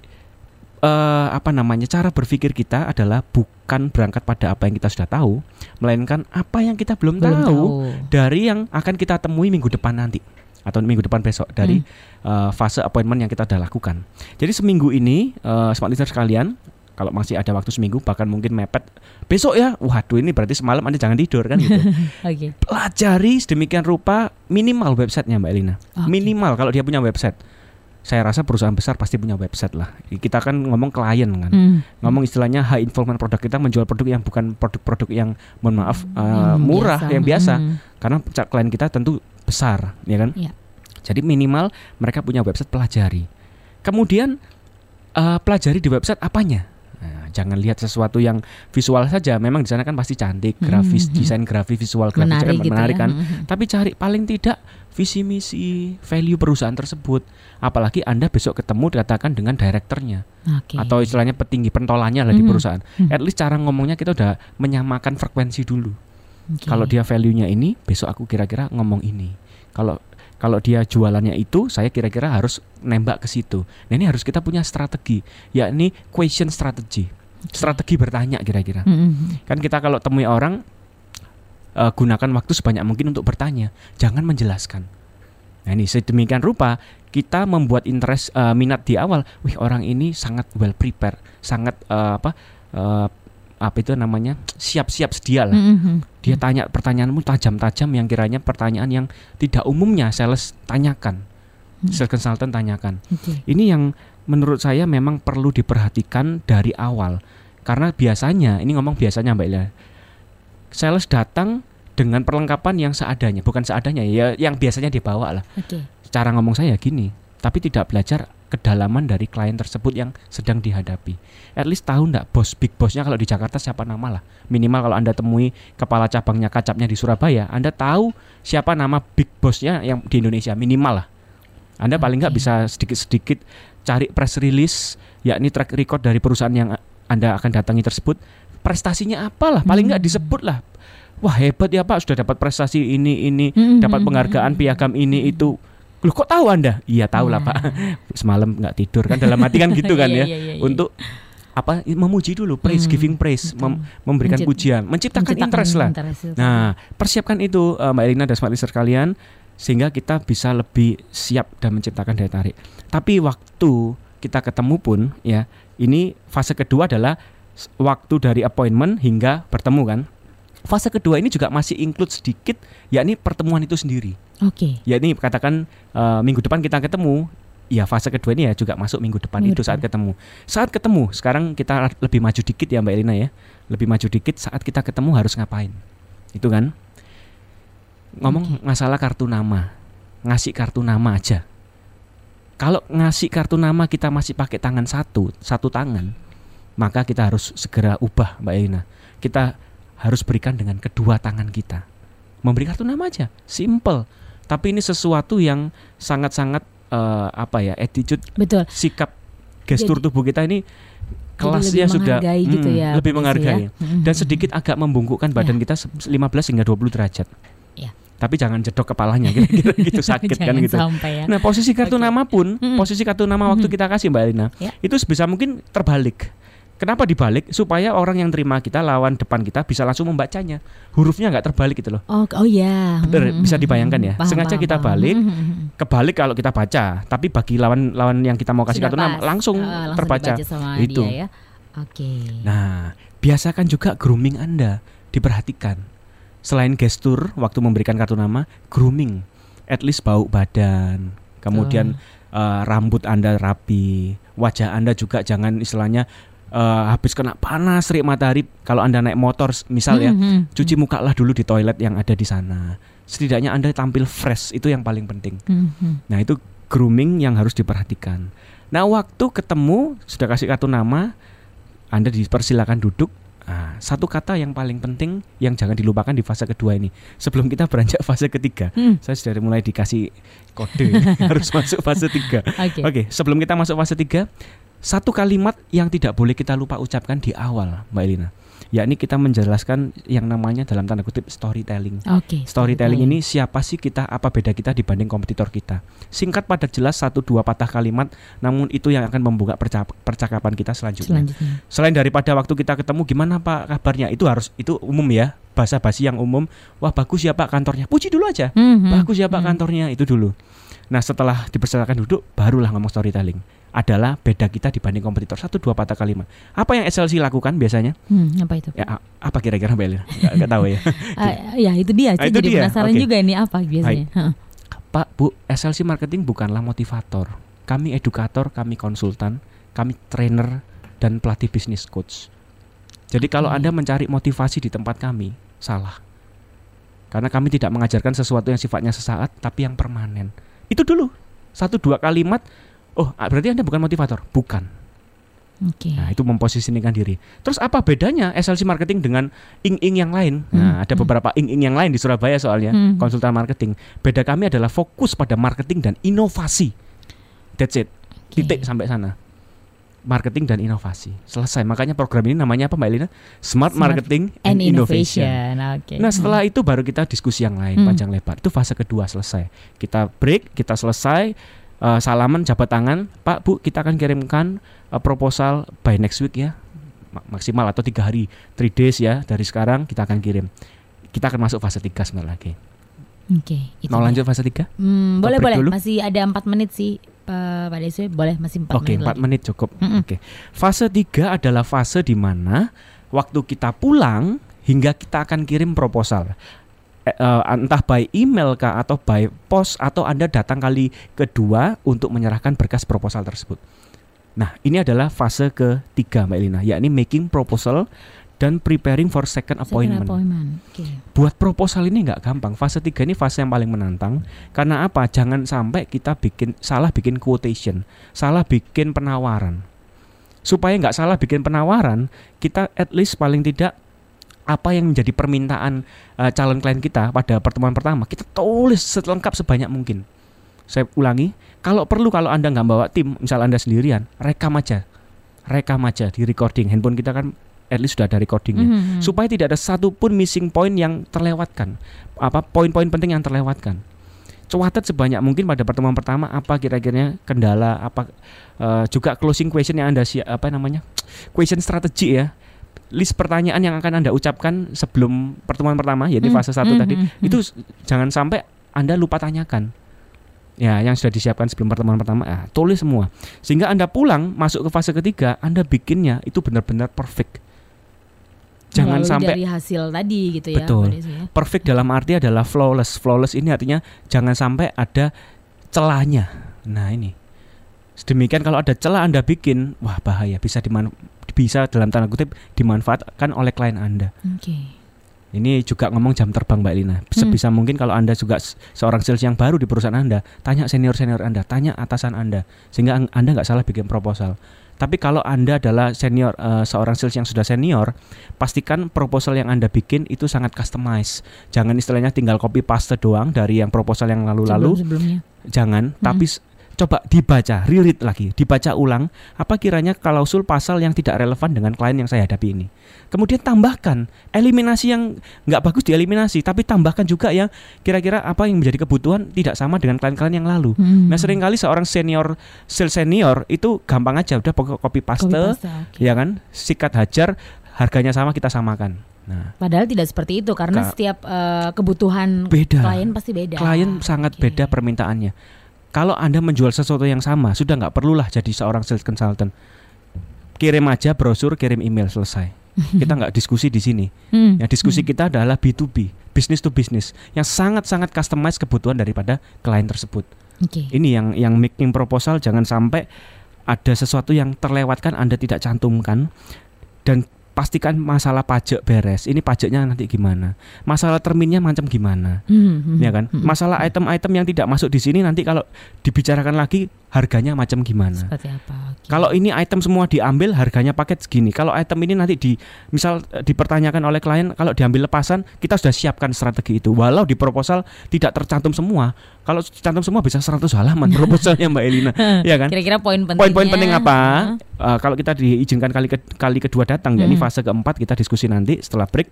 eh, apa namanya cara berpikir kita adalah bukan berangkat pada apa yang kita sudah tahu melainkan apa yang kita belum, Belum tahu, tahu. dari yang akan kita temui minggu depan nanti atau minggu depan besok dari eh, fase appointment yang kita sudah lakukan jadi seminggu ini eh, smart listener sekalian kalau masih ada waktu seminggu bahkan mungkin mepet besok ya waduh ini berarti semalam anda jangan tidur kan gitu Oke. pelajari sedemikian rupa minimal websitenya Mbak Elina. Oke. Minimal kalau dia punya website. Saya rasa perusahaan besar pasti punya website lah. Kita kan ngomong klien kan. Hmm. Ngomong istilahnya high involvement produk kita menjual produk yang bukan produk-produk yang mohon maaf Yang murah, biasa. yang biasa. Mhm. Karena klien kita tentu besar, ya kan? Iya. Jadi minimal mereka punya website pelajari. Kemudian eh, pelajari di website apanya? Nah, jangan lihat sesuatu yang visual saja. Memang di sana kan pasti cantik, grafis, Mhm. desain grafis, visual grafis Menarik kan gitu menarik ya. kan Mhm. tapi cari paling tidak visi misi value perusahaan tersebut apalagi anda besok ketemu dikatakan dengan direkturnya Oke. atau istilahnya petinggi pentolannya lah di Mhm. perusahaan Mhm. at least cara ngomongnya kita udah menyamakan frekuensi dulu Oke. kalau dia value nya ini besok aku kira-kira ngomong ini. Kalau kalau dia jualannya itu saya kira-kira harus nembak ke situ. Nah ini harus kita punya strategi yakni question strategy. Strategi bertanya kira-kira. Mhm. kan kita kalau temui orang eh, gunakan waktu sebanyak mungkin untuk bertanya jangan menjelaskan. Nah ini sedemikian rupa kita membuat interest eh, minat di awal wih orang ini sangat well prepare sangat eh, apa eh, apa itu namanya siap-siap sedia lah Mhm. dia tanya pertanyaanmu tajam-tajam yang kiranya pertanyaan yang tidak umumnya sales tanyakan Hmm. sales consultant tanyakan Oke. ini yang menurut saya memang perlu diperhatikan dari awal. Karena biasanya, ini ngomong biasanya Mbak Ila, sales datang dengan perlengkapan yang seadanya, bukan seadanya ya, yang biasanya dibawa lah. Oke. Cara ngomong saya gini, tapi tidak belajar kedalaman dari klien tersebut yang sedang dihadapi. At least tahu ndak bos big bossnya kalau di Jakarta siapa nama lah. Minimal kalau anda temui kepala cabangnya kacapnya di Surabaya, anda tahu siapa nama big bossnya yang di Indonesia minimal lah. Anda paling nggak bisa sedikit-sedikit cari press release, yakni track record dari perusahaan yang anda akan datangi tersebut. Prestasinya apalah, paling nggak Hmm. disebut lah. Wah hebat ya Pak, sudah dapat prestasi ini ini, Mhm. dapat penghargaan piagam ini itu. Loh kok tahu Anda? Iya tahu lah Nah. Pak. Semalam nggak tidur kan dalam hati kan gitu kan Iya, ya. iya, iya, iya. Untuk apa? Memuji dulu, praise, Hmm, giving praise, mem- memberikan Mencip- pujian, menciptakan, Menciptakan interest lah. interest. Nah, persiapkan itu eh, Mbak Elina dan smart listener kalian sehingga kita bisa lebih siap dan menciptakan daya tarik. Tapi waktu kita ketemu pun ya, ini fase kedua adalah waktu dari appointment hingga bertemu kan. Fase kedua ini juga masih include sedikit yakni pertemuan itu sendiri. Oke. yakni katakan eh, minggu depan kita ketemu. Ya fase kedua ini ya juga masuk minggu depan. Minggu itu saat ketemu. Saat ketemu sekarang kita lebih maju dikit ya mbak Elina ya. Lebih maju dikit saat kita ketemu harus ngapain? Itu kan? Ngomong masalah kartu nama. Ngasih kartu nama aja. Kalau ngasih kartu nama kita masih pakai tangan satu satu tangan maka kita harus segera ubah mbak Elina. Kita harus berikan dengan kedua tangan kita. Memberi kartu nama aja. Simple tapi ini sesuatu yang sangat-sangat eh, apa ya attitude Betul. sikap gestur Jadi- tubuh kita ini kelasnya lebih sudah gitu mm, ya, lebih menghargai ya. Dan sedikit agak membungkukkan badan kita se- 15 hingga 20 derajat. Ya. Tapi jangan jedok kepalanya kira-kira gitu sakit kan gitu. ya. Nah, posisi kartu Oke. nama pun, Mm-mm. posisi kartu nama waktu Mhm. kita kasih Mbak Elina, Ya. itu sebisa mungkin terbalik. Kenapa dibalik? Supaya orang yang terima kita lawan depan kita bisa langsung membacanya. Hurufnya nggak terbalik gitu loh. Oh, oh ya. Bener, Mhm, bisa mhm, dibayangkan ya. paham, Sengaja paham, kita paham. balik, mhm. Kebalik kalau kita baca, tapi bagi lawan-lawan yang kita mau kasih Sudah kartu nama langsung Eh, langsung terbaca. sama Itu. dia ya. Oke. Nah, biasakan juga grooming Anda diperhatikan. Selain gestur waktu memberikan kartu nama, grooming, at least bau badan, kemudian eh, rambut Anda rapi, wajah Anda juga jangan istilahnya eh, habis kena panas terik matahari. Kalau Anda naik motor, s- misal ya, Mhm, mhm. cuci muka lah dulu di toilet yang ada di sana. Setidaknya Anda tampil fresh, itu yang paling penting. Mhm. Nah itu grooming yang harus diperhatikan. Nah waktu ketemu sudah kasih kartu nama, anda dipersilakan duduk. Nah, satu kata yang paling penting yang jangan dilupakan di fase kedua ini. Sebelum kita beranjak fase ketiga, Hmm, saya sudah mulai dikasih kode harus masuk fase tiga. Oke. Oke, sebelum kita masuk fase tiga, satu kalimat yang tidak boleh kita lupa ucapkan di awal, Mbak Elina. Yakni kita menjelaskan yang namanya dalam tanda kutip storytelling. Oke. Storytelling ini siapa sih kita, apa beda kita dibanding kompetitor kita. Singkat padat jelas satu dua patah kalimat, namun itu yang akan membuka perca- percakapan kita selanjutnya. Selanjutnya. Selain daripada waktu kita ketemu gimana Pak kabarnya, itu harus itu umum ya, bahasa basi yang umum. Wah bagus ya Pak kantornya, puji dulu aja. Mhm, Bagus ya Pak mhm. kantornya, itu dulu. Nah setelah dipersilakan duduk, barulah ngomong storytelling. Adalah beda kita dibanding kompetitor satu dua patah kalimat. Apa yang SLC lakukan biasanya? Hmm, apa itu? Ya apa kira-kira Mbak Elina? Nggak, nggak tahu ya. Ah, ya itu dia. Ah, Saya itu jadi dia. penasaran Oke. juga ini apa biasanya. Pak, Bu, SLC Marketing bukanlah motivator. Kami edukator, kami konsultan, kami trainer dan pelatih bisnis coach. Jadi kalau. Anda mencari motivasi di tempat kami, salah. Karena kami tidak mengajarkan sesuatu yang sifatnya sesaat tapi yang permanen. Itu dulu. Satu dua kalimat, oh ah, berarti Anda bukan motivator. Bukan. Oke. Nah, itu memposisikan diri. Terus apa bedanya SLC marketing dengan ing-ing yang lain? Nah, Hmm, ada hmm. beberapa ing-ing yang lain di Surabaya soalnya, Hmm. konsultan marketing. Beda kami adalah fokus pada marketing dan inovasi. That's it. Oke. Titik sampai sana. Marketing dan inovasi. Selesai. Makanya program ini namanya apa Mbak Elina? Smart, Smart Marketing And and, Innovation. innovation. Oke. Nah, setelah itu baru kita diskusi yang lain Hmm. panjang lebar. Itu fase kedua selesai. Kita break, kita selesai eh, salaman jabat tangan, Pak, Bu, kita akan kirimkan eh, proposal by next week ya. Ma- Maksimal atau tiga hari, three days ya dari sekarang kita akan kirim. Kita akan masuk fase tiga sebentar lagi. Oke. itu Mau lanjut fase tiga? Hmm, boleh boleh. dulu? Masih ada empat menit sih, Pak Pak Desi. Boleh masih empat Oke, menit. empat lagi. menit cukup. Mm-mm. Oke. Fase tiga adalah fase di mana waktu kita pulang hingga kita akan kirim proposal. Eh, entah by email kah atau by post atau Anda datang kali kedua untuk menyerahkan berkas proposal tersebut. Nah, ini adalah fase ketiga Mbak Elina, yakni making proposal dan preparing for second Second appointment. appointment. Oke. Buat proposal ini nggak gampang. Fase 3 ini fase yang paling menantang. Karena apa? Jangan sampai kita bikin salah bikin quotation, salah bikin penawaran. Supaya nggak salah bikin penawaran, kita at least paling tidak apa yang menjadi permintaan eh, calon klien kita pada pertemuan pertama kita tulis selengkap sebanyak mungkin. Saya ulangi, kalau perlu kalau anda nggak bawa tim, misal anda sendirian, rekam aja, rekam aja di recording. Handphone kita kan at least sudah ada recordingnya. Mhm. supaya tidak ada satupun missing point yang terlewatkan. Apa poin-poin penting yang terlewatkan. Catat sebanyak mungkin pada pertemuan pertama apa kira-kira kendala apa eh, juga closing question yang anda siap apa namanya question strategi ya. List pertanyaan yang akan anda ucapkan sebelum pertemuan pertama yaitu Hmm, fase satu hmm, tadi hmm, hmm. itu jangan sampai anda lupa tanyakan. Ya yang sudah disiapkan sebelum pertemuan pertama ah, tulis semua. Sehingga anda pulang masuk ke fase ketiga anda bikinnya itu benar-benar perfect Jangan sampai dari hasil tadi gitu ya. Betul. Ya. perfect dalam arti adalah flawless. Flawless ini artinya jangan sampai ada celahnya. Nah, ini. Sedemikian kalau ada celah Anda bikin, wah bahaya bisa diman bisa dalam tanda kutip dimanfaatkan oleh klien Anda. Oke. Ini juga ngomong jam terbang Mbak Lina. Sebisa mungkin kalau Anda juga se- seorang sales yang baru di perusahaan Anda, tanya senior-senior Anda, tanya atasan Anda sehingga Anda nggak salah bikin proposal. Tapi kalau Anda adalah senior eh, seorang sales yang sudah senior, pastikan proposal yang Anda bikin itu sangat customize. Jangan istilahnya tinggal copy paste doang dari yang proposal yang lalu-lalu. Sebelum-sebelumnya. Jangan, tapi s- coba dibaca, reread lagi, dibaca ulang apa kiranya klausul pasal yang tidak relevan dengan klien yang saya hadapi ini. Kemudian tambahkan eliminasi yang nggak bagus dieliminasi, tapi tambahkan juga yang kira-kira apa yang menjadi kebutuhan tidak sama dengan klien-klien yang lalu. Hmm. Nah sering kali seorang senior sales senior itu gampang aja udah pokok copy paste, Copy paste, oke. ya kan, sikat hajar, harganya sama kita samakan. Nah Padahal tidak seperti itu karena Ka- setiap eh, kebutuhan beda. klien pasti beda. klien sangat Oke. beda permintaannya. Kalau Anda menjual sesuatu yang sama, sudah nggak perlulah jadi seorang sales consultant. Kirim aja brosur, kirim email selesai. Kita nggak diskusi di sini. Hmm. Ya diskusi kita adalah B2B, business to business, yang sangat-sangat customize kebutuhan daripada klien tersebut. Oke. Ini yang yang making proposal jangan sampai ada sesuatu yang terlewatkan Anda tidak cantumkan dan pastikan masalah pajak beres. Ini pajaknya nanti gimana? Masalah terminnya macam gimana? Hmm, hmm, ya kan? hmm. Masalah item-item yang tidak masuk di sini nanti kalau dibicarakan lagi harganya macam gimana? Seperti apa? Oke. Kalau ini item semua diambil harganya paket segini. Kalau item ini nanti di misal eh, dipertanyakan oleh klien kalau diambil lepasan kita sudah siapkan strategi itu. Walau di proposal tidak tercantum semua. Kalau tercantum semua bisa 100 halaman proposalnya Mbak Elina. ya kan? Kira-kira poin pentingnya. Poin-poin penting apa? Eh, kalau kita diizinkan kali ke- kali kedua datang, ya ini Hmm. fase keempat kita diskusi nanti setelah break.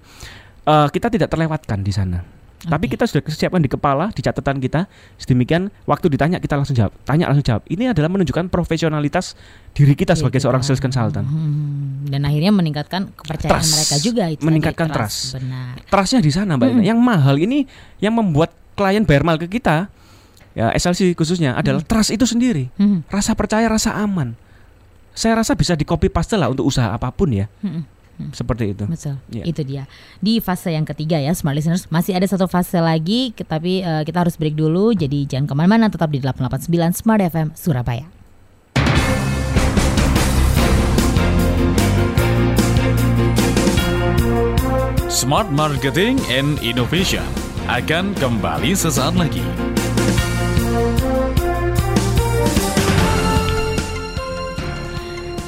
Eh, kita tidak terlewatkan di sana. Tapi Oke. kita sudah siapkan di kepala, di catatan kita. Sedemikian waktu ditanya kita langsung jawab. Tanya langsung jawab. Ini adalah menunjukkan profesionalitas diri kita sebagai kita. seorang sales consultant. Hmm, Dan akhirnya meningkatkan kepercayaan Trust. mereka juga itu. tadi, Meningkatkan trust. Benar. Trustnya di sana, Mbak. Mm-mm. Yang mahal ini yang membuat klien bayar mahal ke kita, ya SLC khususnya adalah trust itu sendiri. Hmm, Rasa percaya, rasa aman. Saya rasa bisa di copy paste lah untuk usaha apa pun ya. hmm, Seperti itu. Betul. Iya. Itu dia. Di fase yang ketiga ya, smart listeners. Masih ada satu fase lagi, tapi eh, kita harus break dulu. Jadi jangan ke mana-mana, tetap di 889 Smart FM Surabaya. Smart Marketing and Innovation akan kembali sesaat lagi.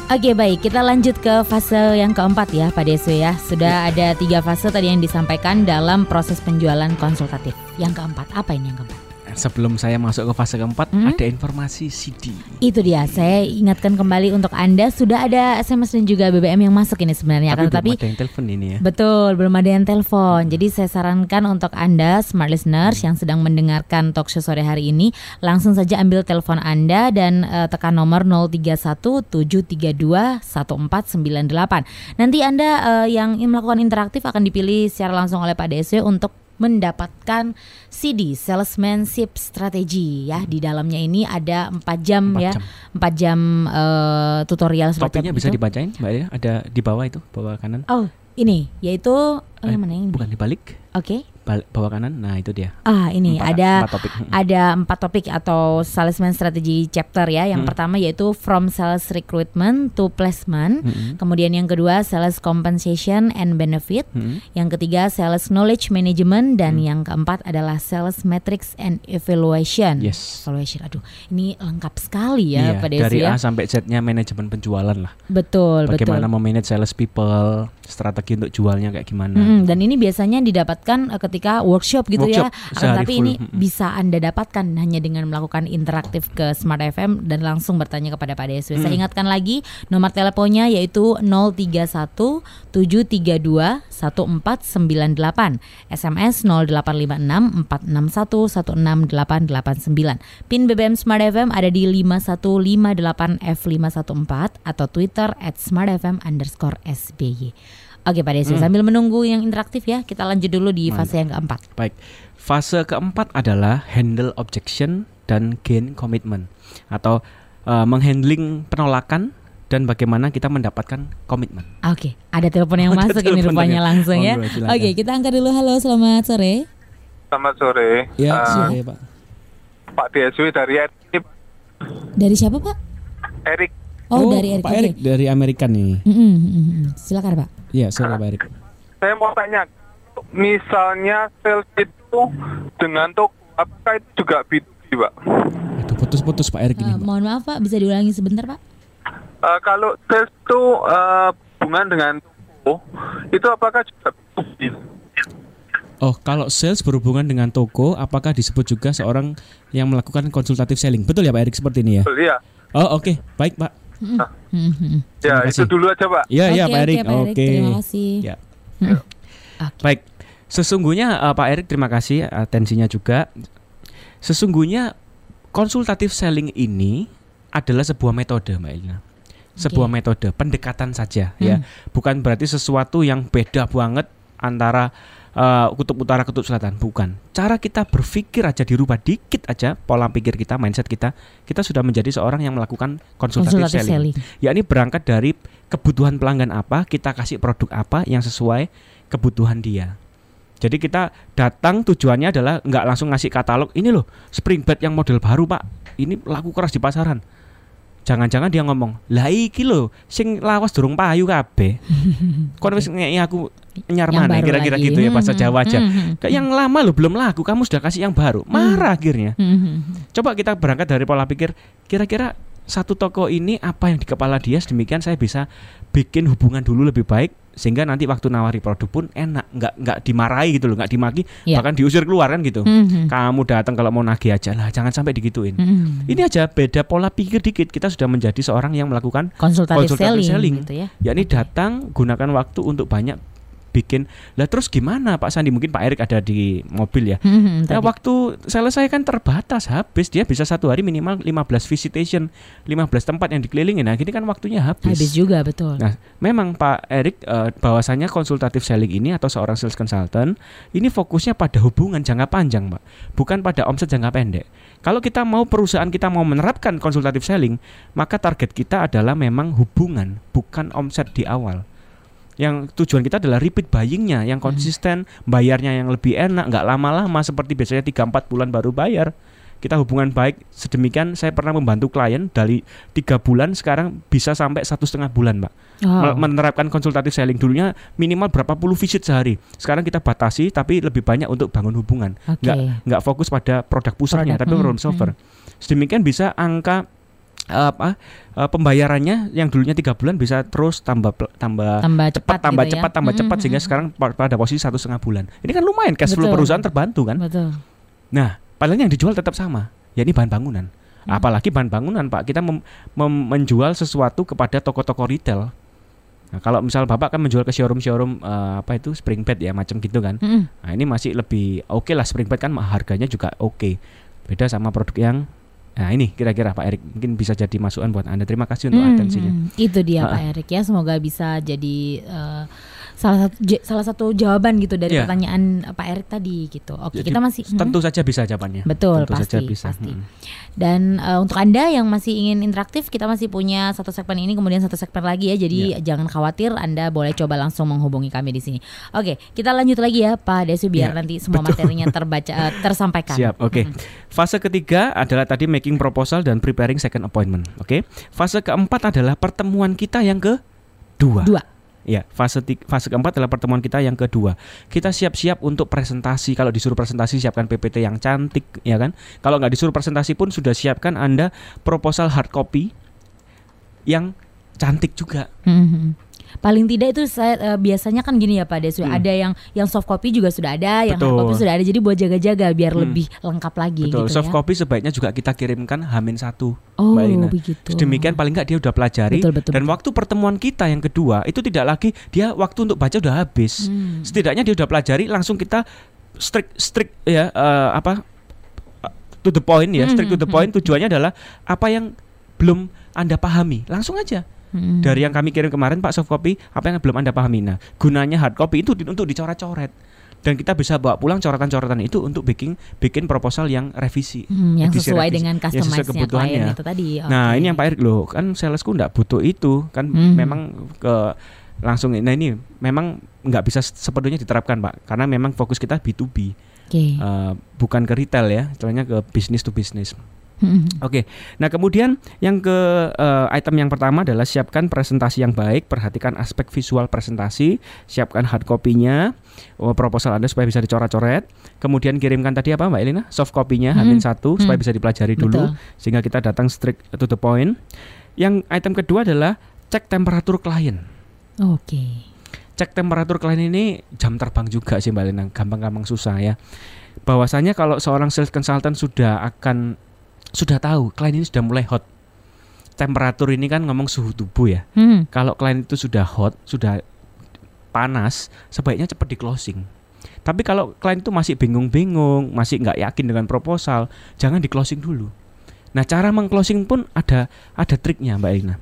Oke baik, kita lanjut ke fase yang keempat ya Pak Desu ya. Sudah ada tiga fase tadi yang disampaikan dalam proses penjualan konsultatif. Yang keempat, apa ini yang keempat? Sebelum saya masuk ke fase keempat, Hmm? ada informasi CD. Itu dia, saya ingatkan kembali untuk Anda sudah ada SMS dan juga BBM yang masuk ini sebenarnya. Tapi Akan belum tetapi ada yang telepon ini ya. Betul, belum ada yang telepon. Jadi saya sarankan untuk Anda smart listeners yang sedang mendengarkan talk show sore hari ini, langsung saja ambil telepon Anda dan eh, tekan nomor 0317321498. Nanti Anda eh, yang melakukan interaktif akan dipilih secara langsung oleh Pak DSW untuk mendapatkan CD Salesmanship Strategy ya di dalamnya ini ada 4 jam Empat ya jam. 4 jam eh, tutorial Topiknya bisa itu. dibacain, Mbak ya? Ada di bawah itu, bawah kanan. Oh, ini yaitu Eh, yang mana ini? Bukan dibalik, Oke. Bal- bawah kanan. Nah, itu dia. Ah, ini Empat- ada empat topik. Mm-mm. ada empat topik atau salesman strategy chapter ya. Yang Hmm. pertama yaitu from sales recruitment to placement. Mm-mm. Kemudian yang kedua sales compensation and benefit. Mm-mm. Yang ketiga sales knowledge management dan Hmm. yang keempat adalah sales metrics and evaluation. Yes. Evaluation. Aduh, ini lengkap sekali ya Iya, Desi dari ya. A sampai Z-nya manajemen penjualan lah. Betul, Bagaimana betul. memanage sales people, strategi untuk jualnya kayak gimana. Mm-mm, dan ini biasanya didapatkan eh, ketika workshop gitu Workshop ya. Akan sehari tapi full, ini bisa Anda dapatkan hanya dengan melakukan interaktif ke Smart FM dan langsung bertanya kepada Pak DSW. Saya Mm. ingatkan lagi nomor teleponnya yaitu 031 732 1498. SMS 0856 461 16889. PIN BBM Smart FM ada di 5158F514 atau Twitter at smartfm underscore SBY. Oke Pak Desi, Hmm. sambil menunggu yang interaktif ya, kita lanjut dulu di fase yang keempat. Baik. Fase keempat adalah handle objection dan gain commitment atau uh, menghandling penolakan dan bagaimana kita mendapatkan komitmen. Oke, ada telepon yang Ada masuk ini rupanya ya. langsung ya. Silakan. Oke, kita angkat dulu. Halo, selamat sore. Selamat sore. Ya, Eh, sore, Pak. Pak DSW dari Erik. Dari siapa, Pak? Erik. Oh, dari Erik. Pak Oke. Erik dari Amerika nih. Mm-mm, mm-mm. Silakan, Pak. Iya, Pak Erik. Saya mau tanya, misalnya sales itu dengan toko, apakah itu juga B2B, Pak? Aduh, putus-putus Pak Erik ini. Pak. mohon maaf, Pak, bisa diulangi sebentar, Pak? Eh, kalau sales itu eh, hubungan dengan toko, itu apakah juga B2B? Oh, kalau sales berhubungan dengan toko, apakah disebut juga seorang yang melakukan konsultatif selling? Betul ya Pak Erik seperti ini ya? Betul, Iya. Oh, oke. Baik, Pak. Mm-mm. Ya, Terima itu dulu aja, Pak. Iya, iya Oke, Pak Erik. oke, Erik. Oke. Terima kasih. Ya. Mm. Oke. Baik. Sesungguhnya eh, Pak Erik terima kasih atensinya juga. Sesungguhnya konsultatif selling ini adalah sebuah metode, Mbak Elina. Sebuah Oke. metode pendekatan saja ya. Bukan berarti sesuatu yang beda banget antara eh, kutub utara kutub selatan, bukan. Cara kita berpikir aja dirubah dikit aja pola pikir kita, mindset kita, kita sudah menjadi seorang yang melakukan konsultatif, Konsultatif selling. selling. yakni berangkat dari kebutuhan pelanggan apa, kita kasih produk apa yang sesuai kebutuhan dia. Jadi kita datang tujuannya adalah nggak langsung ngasih katalog ini loh spring bed yang model baru pak, ini laku keras di pasaran. Jangan-jangan dia ngomong, lah iki lho, sing lawas durung payu kabeh. Kon wis ngeki aku nyar mana kira-kira gitu ya bahasa Mhm, Jawa aja. mhm, Kayak yang lama loh belum laku, kamu sudah kasih yang baru. Marah akhirnya. mhm. Coba kita berangkat dari pola pikir kira-kira satu toko ini apa yang di kepala dia sedemikian saya bisa bikin hubungan dulu lebih baik sehingga nanti waktu nawari produk pun enak nggak nggak dimarahi gitu loh nggak dimaki Iya. bahkan diusir keluar kan gitu Mhm. kamu datang kalau mau nagih aja lah jangan sampai digituin Mhm. ini aja beda pola pikir dikit kita sudah menjadi seorang yang melakukan konsultatif, konsultatif selling, selling. gitu ya. yakni Oke. datang gunakan waktu untuk banyak bikin lah terus gimana Pak Sandi mungkin Pak Erik ada di mobil ya Mhm, Ya, tadi. waktu selesai kan terbatas habis dia bisa satu hari minimal 15 visitation 15 tempat yang dikelilingin nah gini kan waktunya habis, habis juga betul. Nah, memang Pak Erik eh, bahwasanya konsultatif selling ini atau seorang sales consultant ini fokusnya pada hubungan jangka panjang, Pak. Bukan pada omset jangka pendek. Kalau kita mau perusahaan kita mau menerapkan konsultatif selling, maka target kita adalah memang hubungan, bukan omset di awal. Yang tujuan kita adalah repeat buyingnya, yang konsisten, bayarnya yang lebih enak, nggak lama-lama seperti biasanya 3-4 bulan baru bayar. Kita hubungan baik sedemikian saya pernah membantu klien dari tiga bulan sekarang bisa sampai satu setengah bulan, Wow. me- menerapkan konsultatif selling dulunya minimal berapa puluh visit sehari. Sekarang kita batasi tapi lebih banyak untuk bangun hubungan. Oke. Nggak nggak fokus pada produk pusatnya Produk, tapi hmm, problem solver. Sedemikian bisa angka apa eh, pembayarannya yang dulunya tiga bulan bisa terus tambah tambah tambah cepat cepat tambah gitu ya. cepat tambah Mhm, cepat sehingga mhm. sekarang pa- pada posisi satu setengah bulan. Ini kan lumayan cash flow Betul. perusahaan terbantu kan. betul. Nah, padahal yang dijual tetap sama, yakni bahan bangunan. Hmm. Apalagi bahan bangunan, Pak. Kita mem- mem- menjual sesuatu kepada toko-toko retail. Nah, kalau misal Bapak kan menjual ke showroom-showroom eh, apa itu spring bed ya, macam gitu kan. Mhm. Nah, ini masih lebih oke lah spring bed kan harganya juga oke. Beda sama produk yang Nah, ini kira-kira Pak Erik mungkin bisa jadi masukan buat Anda. Terima kasih untuk Hmm, atensinya. hmm. Itu dia Ah, Pak Erik ya. Semoga bisa jadi eh, salah satu salah satu jawaban gitu dari Iya. pertanyaan Pak Erik tadi gitu. Oke, Jadi, kita masih hmm. Tentu saja bisa jawabannya. Betul, Tentu saja pasti, bisa. pasti. Mm. Dan eh, untuk Anda yang masih ingin interaktif, kita masih punya satu segmen ini kemudian satu segmen lagi ya. Jadi jangan khawatir, Anda boleh coba langsung menghubungi kami di sini. Oke, kita lanjut lagi ya Pak Desu biar Ya, nanti semua betul. materinya terbaca eh, tersampaikan. Siap, oke. Fase ketiga adalah tadi making proposal dan preparing second appointment, oke. Fase keempat adalah pertemuan kita yang kedua. Dua. Ya, fase ti- fase keempat adalah pertemuan kita yang kedua. Kita siap-siap untuk presentasi. Kalau disuruh presentasi siapkan PPT yang cantik, ya kan? Kalau nggak disuruh presentasi pun sudah siapkan Anda proposal hard copy yang cantik juga. Mhm. Paling tidak itu saya eh, biasanya kan gini ya Pak Desu, Hmm. ada yang yang soft copy juga sudah ada, yang hard Betul. copy sudah ada. Jadi buat jaga-jaga biar Hmm. lebih lengkap lagi Betul. gitu Soft ya. copy sebaiknya juga kita kirimkan Hamin satu. Oh, Mbak begitu. Sedemikian paling nggak dia udah pelajari Betul, betul, dan betul. waktu pertemuan kita yang kedua itu tidak lagi dia waktu untuk baca udah habis. Hmm. Setidaknya dia udah pelajari langsung kita strict strict ya eh, apa uh, to the point ya, Hmm, strict to the hmm, point tujuannya adalah apa yang belum Anda pahami. Langsung aja. Hmm. Dari yang kami kirim kemarin Pak soft copy, apa yang belum Anda pahami. Nah, gunanya hard copy itu untuk dicoret-coret. dan kita bisa bawa pulang coretan-coretan itu untuk bikin bikin proposal yang revisi. Hmm, yang Edisi sesuai revisi. dengan Yang sesuai customize-nya klien kebutuhannya. itu tadi. Nah, Oke. ini yang Pak Erik loh, kan salesku nggak butuh itu, kan Hmm. memang ke langsung nah ini memang nggak bisa sepenuhnya diterapkan Pak karena memang fokus kita B2B Oke. eh, bukan ke retail ya istilahnya ke bisnis to bisnis Hmm. Oke, nah kemudian yang ke eh, item yang pertama adalah siapkan presentasi yang baik, perhatikan aspek visual presentasi, siapkan hard copy-nya, oh, proposal Anda supaya bisa dicoret-coret, kemudian kirimkan tadi apa Mbak Elina, soft copy-nya Hmm. Hamin satu supaya Hmm. bisa dipelajari dulu, Betul. sehingga kita datang strict to the point. Yang item kedua adalah cek temperatur klien. Oke. Cek temperatur klien ini jam terbang juga sih Mbak Elina, gampang-gampang susah ya. Bahwasanya kalau seorang sales consultant sudah akan sudah tahu klien ini sudah mulai hot. Temperatur ini kan ngomong suhu tubuh ya. Hmm. Kalau klien itu sudah hot, sudah panas, sebaiknya cepat di closing. Tapi kalau klien itu masih bingung-bingung, masih nggak yakin dengan proposal, jangan di closing dulu. Nah, cara mengclosing pun ada ada triknya Mbak Elina.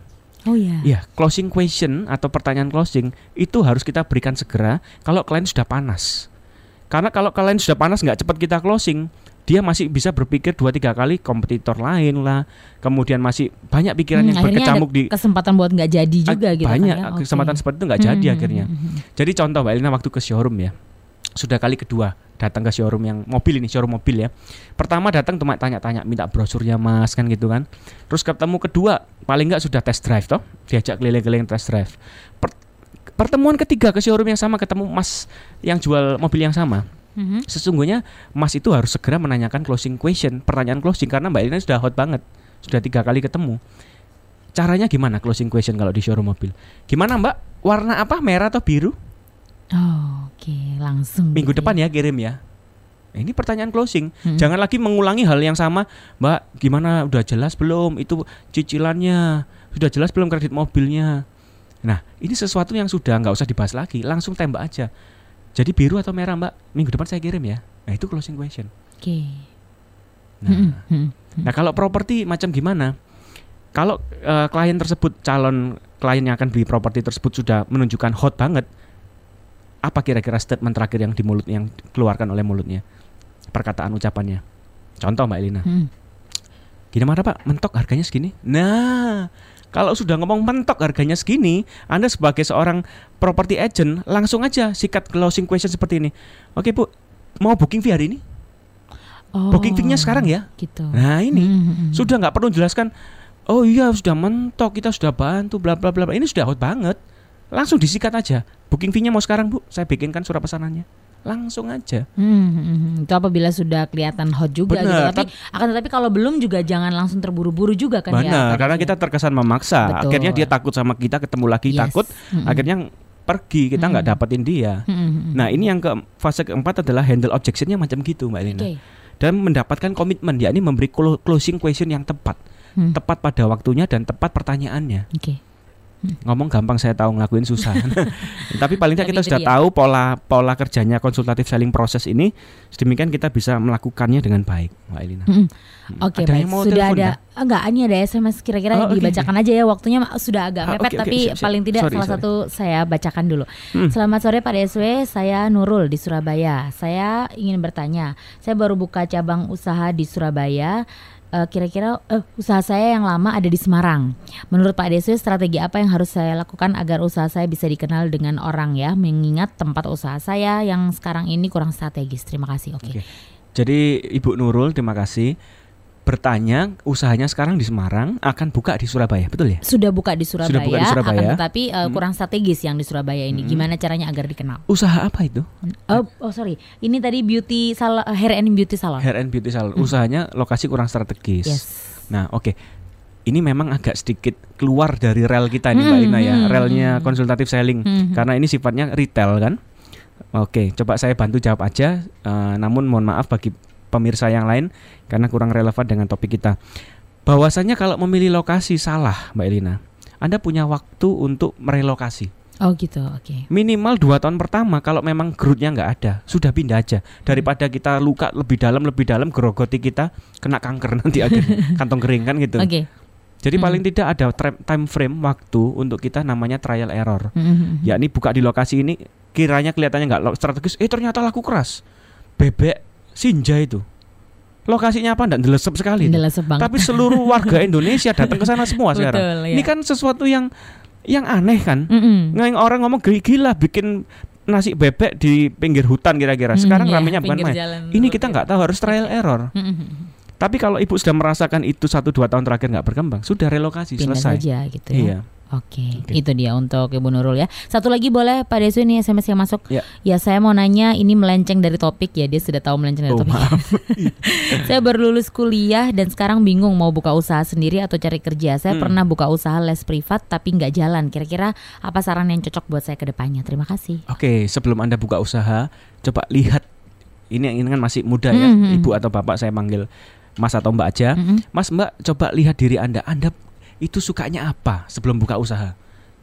Oh ya. Iya, closing question atau pertanyaan closing itu harus kita berikan segera kalau klien sudah panas. Karena kalau klien sudah panas nggak cepat kita closing, dia masih bisa berpikir dua tiga kali kompetitor lain lah. Kemudian masih banyak pikiran Hmm, yang berkecamuk di kesempatan buat nggak jadi juga gitu banyak kan ya? Kesempatan seperti itu nggak jadi Hmm, akhirnya. hmm, hmm, Jadi contoh Mbak Elina waktu ke showroom ya. Sudah kali kedua datang ke showroom yang mobil ini, showroom mobil ya. Pertama datang cuma tanya-tanya minta brosurnya Mas kan gitu kan. Terus ketemu kedua paling nggak sudah test drive toh, diajak keliling-keliling test drive. Per- pertemuan ketiga ke showroom yang sama ketemu Mas yang jual mobil yang sama. Hmm. Sesungguhnya Mas itu harus segera menanyakan closing question, pertanyaan closing karena Mbak Elina sudah hot banget. Sudah tiga kali ketemu. Caranya gimana closing question kalau di showroom mobil? Gimana Mbak? Warna apa? Merah atau biru? Oh, Oke, langsung. Minggu depan ya kirim ya. Nah, ini pertanyaan closing. Hmm. Jangan lagi mengulangi hal yang sama, Mbak. Gimana? Udah jelas belum? Itu cicilannya sudah jelas belum kredit mobilnya? Nah, ini sesuatu yang sudah nggak usah dibahas lagi, langsung tembak aja. Jadi biru atau merah, Mbak? Minggu depan saya kirim ya. Nah, itu closing question. Oke. Nah, Hmm, hmm. nah kalau properti macam gimana? Kalau eh, klien tersebut calon klien yang akan beli properti tersebut sudah menunjukkan hot banget, apa kira-kira statement terakhir yang di mulut yang keluarkan oleh mulutnya? Perkataan ucapannya. Contoh Mbak Elina. Hmm. Gini mana Pak? Mentok harganya segini. Nah, kalau sudah ngomong mentok harganya segini, Anda sebagai seorang property agent langsung aja sikat closing question seperti ini. Oke Bu, mau booking fee hari ini? Oh, Booking fee-nya sekarang ya? Gitu. Nah ini Hmm, hmm, hmm. sudah nggak perlu jelaskan. Oh iya sudah mentok, kita sudah bantu, bla bla bla. bla." Ini sudah hot banget. Langsung disikat aja. Booking fee-nya mau sekarang Bu, saya bikinkan surat pesanannya. Langsung aja. Hmm, hmm, hmm. itu apabila sudah kelihatan hot juga gitu. Bener, Tapi akan tetapi kalau belum juga jangan langsung terburu-buru juga kan ya. Benar, karena kita terkesan memaksa. Betul. Akhirnya dia takut sama kita, ketemu lagi Yes. takut. Hmm, hmm. Akhirnya pergi, kita nggak Mm-mm. dapetin dia. Hmm, hmm, hmm. Nah ini yang ke fase keempat adalah handle objectionnya macam gitu Mbak Elina. Oke. Dan mendapatkan komitmen, yakni memberi clo- closing question yang tepat, Hmm. tepat pada waktunya dan tepat pertanyaannya. Oke. Ngomong gampang saya tahu ngelakuin susah tapi paling tidak kita sudah dia. tahu pola pola kerjanya konsultatif selling proses ini sedemikian kita bisa melakukannya dengan baik Mbak Elina Hmm. Oke Ada baik sudah ada Mbak? enggak ini ada SMS kira-kira Oh, oke, dibacakan aja ya waktunya sudah agak Ah, mepet oke, oke, tapi siap, siap. paling tidak Sorry, salah sorry. satu saya bacakan dulu. Hmm. Selamat sore Pak DSW, saya Nurul di Surabaya. Saya ingin bertanya, saya baru buka cabang usaha di Surabaya. Eh, Kira-kira eh, usaha saya yang lama ada di Semarang. Menurut Pak DSW strategi apa yang harus saya lakukan agar usaha saya bisa dikenal dengan orang ya, mengingat tempat usaha saya yang sekarang ini kurang strategis. Terima kasih. Oke. Oke. jadi Ibu Nurul terima kasih bertanya usahanya sekarang di Semarang akan buka di Surabaya betul ya sudah buka di Surabaya, Sudah buka di Surabaya. akan tetapi uh, Hmm. kurang strategis yang di Surabaya ini. Hmm. Gimana caranya agar dikenal? usaha apa itu Oh, oh sorry, ini tadi beauty salon, hair and beauty salon. hair and beauty salon Hmm. usahanya lokasi kurang strategis Yes. Nah, oke. Ini memang agak sedikit keluar dari rel kita nih Mbak Hmm, Ina ya, hmm, relnya hmm. konsultatif selling. Hmm. Karena ini sifatnya retail kan. Oke, coba saya bantu jawab aja. Eh, namun mohon maaf bagi pemirsa yang lain karena kurang relevan dengan topik kita. Bahwasanya kalau memilih lokasi salah, Mbak Elina. Anda punya waktu untuk merelokasi. Oh gitu, oke. Minimal dua tahun pertama kalau memang gerutnya nggak ada, sudah pindah aja. Daripada kita luka lebih dalam lebih dalam, gerogoti kita kena kanker nanti akhirnya kantong kering kan gitu. Oke. Jadi Hmm. paling tidak ada time frame waktu untuk kita namanya trial error. Hmm. Yakni buka di lokasi ini kiranya kelihatannya nggak strategis, eh ternyata laku keras. Bebek Sinja itu. Lokasinya apa? Nggak delesep sekali. Delesep banget. Tapi seluruh warga Indonesia datang ke sana semua sekarang. Betul, ya. Ini kan sesuatu yang yang aneh kan? Mm-mm. Nggak orang ngomong gila, bikin nasi bebek di pinggir hutan kira-kira. Sekarang Hmm, ya, ramenya bukan main. Ini kita gitu. nggak tahu harus trial error. Mm-mm. Tapi kalau ibu sudah merasakan itu satu dua tahun terakhir nggak berkembang, sudah relokasi Pindah selesai. saja gitu ya. Iya. Oke, Oke. itu dia untuk Ibu Nurul ya. Satu lagi boleh Pak Desu ini SMS yang masuk. Ya. saya mau nanya ini melenceng dari topik ya. Dia sudah tahu melenceng dari Oh, topik. maaf. saya baru lulus kuliah dan sekarang bingung mau buka usaha sendiri atau cari kerja. Saya Hmm. pernah buka usaha les privat tapi nggak jalan. Kira-kira apa saran yang cocok buat saya ke depannya? Terima kasih. Oke, sebelum Anda buka usaha, coba lihat ini ini kan masih muda ya, Mhm. ibu atau bapak saya manggil Mas atau Mbak aja. Mm-mm. Mas Mbak, coba lihat diri Anda. Anda itu sukanya apa sebelum buka usaha?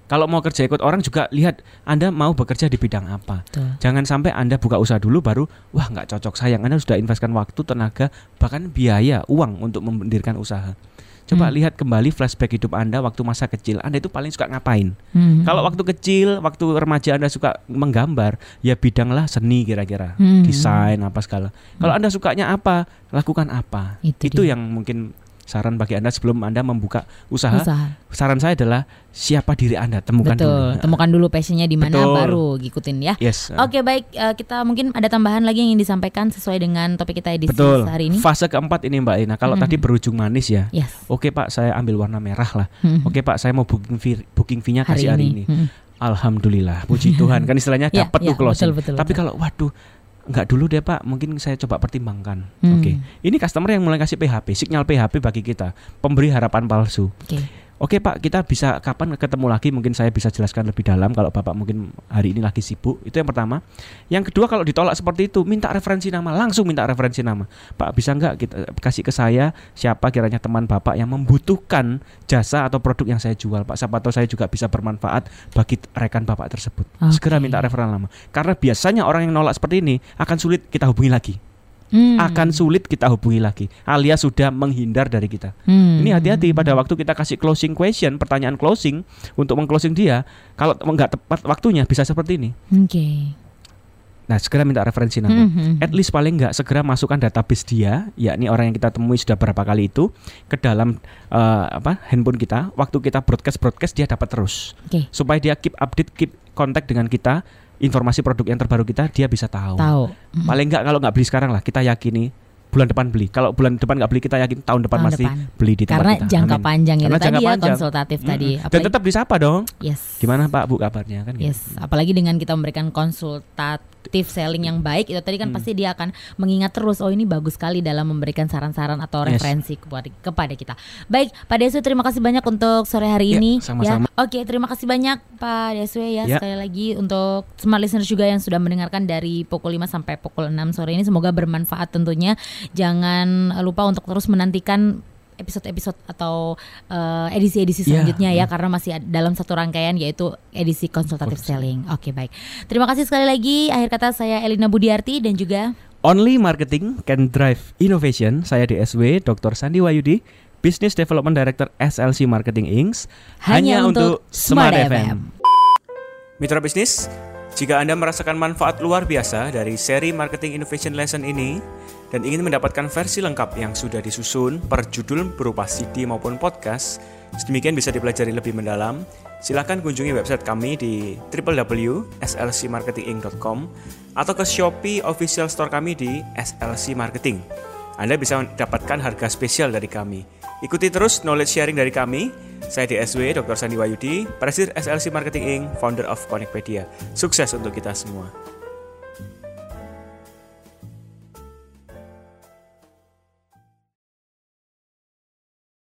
Kalau mau kerja ikut orang juga lihat Anda mau bekerja di bidang apa. Betul. Jangan sampai Anda buka usaha dulu baru wah nggak cocok sayang Anda sudah investkan waktu, tenaga, bahkan biaya, uang untuk mendirikan usaha. Coba Hmm. lihat kembali flashback hidup Anda waktu masa kecil. Anda itu paling suka ngapain? Mhm. Kalau waktu kecil, waktu remaja Anda suka menggambar, ya bidanglah seni kira-kira, Hmm. desain apa segala. Kalau Anda sukanya apa, lakukan apa. Itu Itu, dia. yang mungkin saran bagi Anda sebelum Anda membuka usaha. usaha. Saran saya adalah siapa diri Anda, temukan Betul. dulu. Temukan dulu passionnya di mana baru ngikutin ya. Yes. Oke baik eh, kita mungkin ada tambahan lagi yang ingin disampaikan sesuai dengan topik kita edisi Betul. hari ini. Fase keempat ini Mbak Ina. Kalau Mhm. tadi berujung manis ya. Yes. Oke Pak, saya ambil warna merah lah. Mhm. Oke Pak, saya mau booking fee, booking fee-nya hari kasih hari ini. ini. Mhm. Alhamdulillah, puji Tuhan. Kan istilahnya Ya, dapat ya, tuh closing. betul, betul, Tapi betul. kalau waduh, nggak dulu deh Pak, mungkin saya coba pertimbangkan. Hmm. Oke. Ini customer yang mulai kasih PHP, sinyal PHP bagi kita, pemberi harapan palsu. Oke. Oke Pak, kita bisa kapan ketemu lagi? Mungkin saya bisa jelaskan lebih dalam kalau Bapak mungkin hari ini lagi sibuk. Itu yang pertama. Yang kedua kalau ditolak seperti itu, minta referensi nama, langsung minta referensi nama. Pak bisa nggak kita kasih ke saya siapa kiranya teman Bapak yang membutuhkan jasa atau produk yang saya jual, Pak. Siapa tahu saya juga bisa bermanfaat bagi rekan Bapak tersebut. Segera Oke. minta referensi nama. Karena biasanya orang yang nolak seperti ini akan sulit kita hubungi lagi. Hmm. Akan sulit kita hubungi lagi, alias sudah menghindar dari kita. Hmm. Ini hati-hati pada waktu kita kasih closing question, pertanyaan closing untuk mengclosing dia, kalau nggak tepat waktunya bisa seperti ini. Oke. Nah, segera minta referensi nama. Mhm. At least paling nggak segera masukkan database dia, yakni orang yang kita temui sudah berapa kali itu ke dalam eh, apa handphone kita. Waktu kita broadcast broadcast dia dapat terus, Oke. supaya dia keep update, keep kontak dengan kita, informasi produk yang terbaru kita dia bisa tahu. Tahu. Paling nggak kalau nggak beli sekarang lah, kita yakini bulan depan beli. Kalau bulan depan nggak beli kita yakin tahun depan Tahun depan. beli di tempat Karena kita. jangka Amin. panjang itu Karena tadi jangka ya panjang. konsultatif tadi. Mm-mm. Dan Apalagi- tetap disapa dong. Yes. Gimana Pak Bu kabarnya kan? gitu. Yes, apalagi dengan kita memberikan konsultatif selling yang baik itu tadi kan Hmm. pasti dia akan mengingat terus oh ini bagus sekali dalam memberikan saran-saran atau Yes. referensi kepada kepada kita. Baik, Pak Desu terima kasih banyak untuk sore hari Ya, ini sama-sama. ya. Oke, terima kasih banyak Pak Desu ya, Ya. sekali lagi untuk smart listeners juga yang sudah mendengarkan dari pukul 5 sampai pukul 6 sore ini semoga bermanfaat tentunya. Jangan lupa untuk terus menantikan episode-episode atau eh, edisi-edisi Ya, selanjutnya ya ya. karena masih dalam satu rangkaian yaitu edisi konsultatif selling. Oke, baik. Terima kasih sekali lagi. Akhir kata saya Elina Budiarti dan juga Only marketing can drive innovation. Saya DSW Dr. Sandi Wayudi, Business Development Director SLC Marketing Inc. hanya, untuk Smart FM. Mitra bisnis, jika Anda merasakan manfaat luar biasa dari seri Marketing Innovation Lesson ini dan ingin mendapatkan versi lengkap yang sudah disusun per judul berupa CD maupun podcast, sedemikian bisa dipelajari lebih mendalam, silakan kunjungi website kami di www.slcmarketinginc.com atau ke Shopee official store kami di SLC Marketing. Anda bisa mendapatkan harga spesial dari kami. Ikuti terus knowledge sharing dari kami. Saya DSW Dr. Sandi Wayudi, Presiden SLC Marketing Inc., founder of Connectpedia. Sukses untuk kita semua.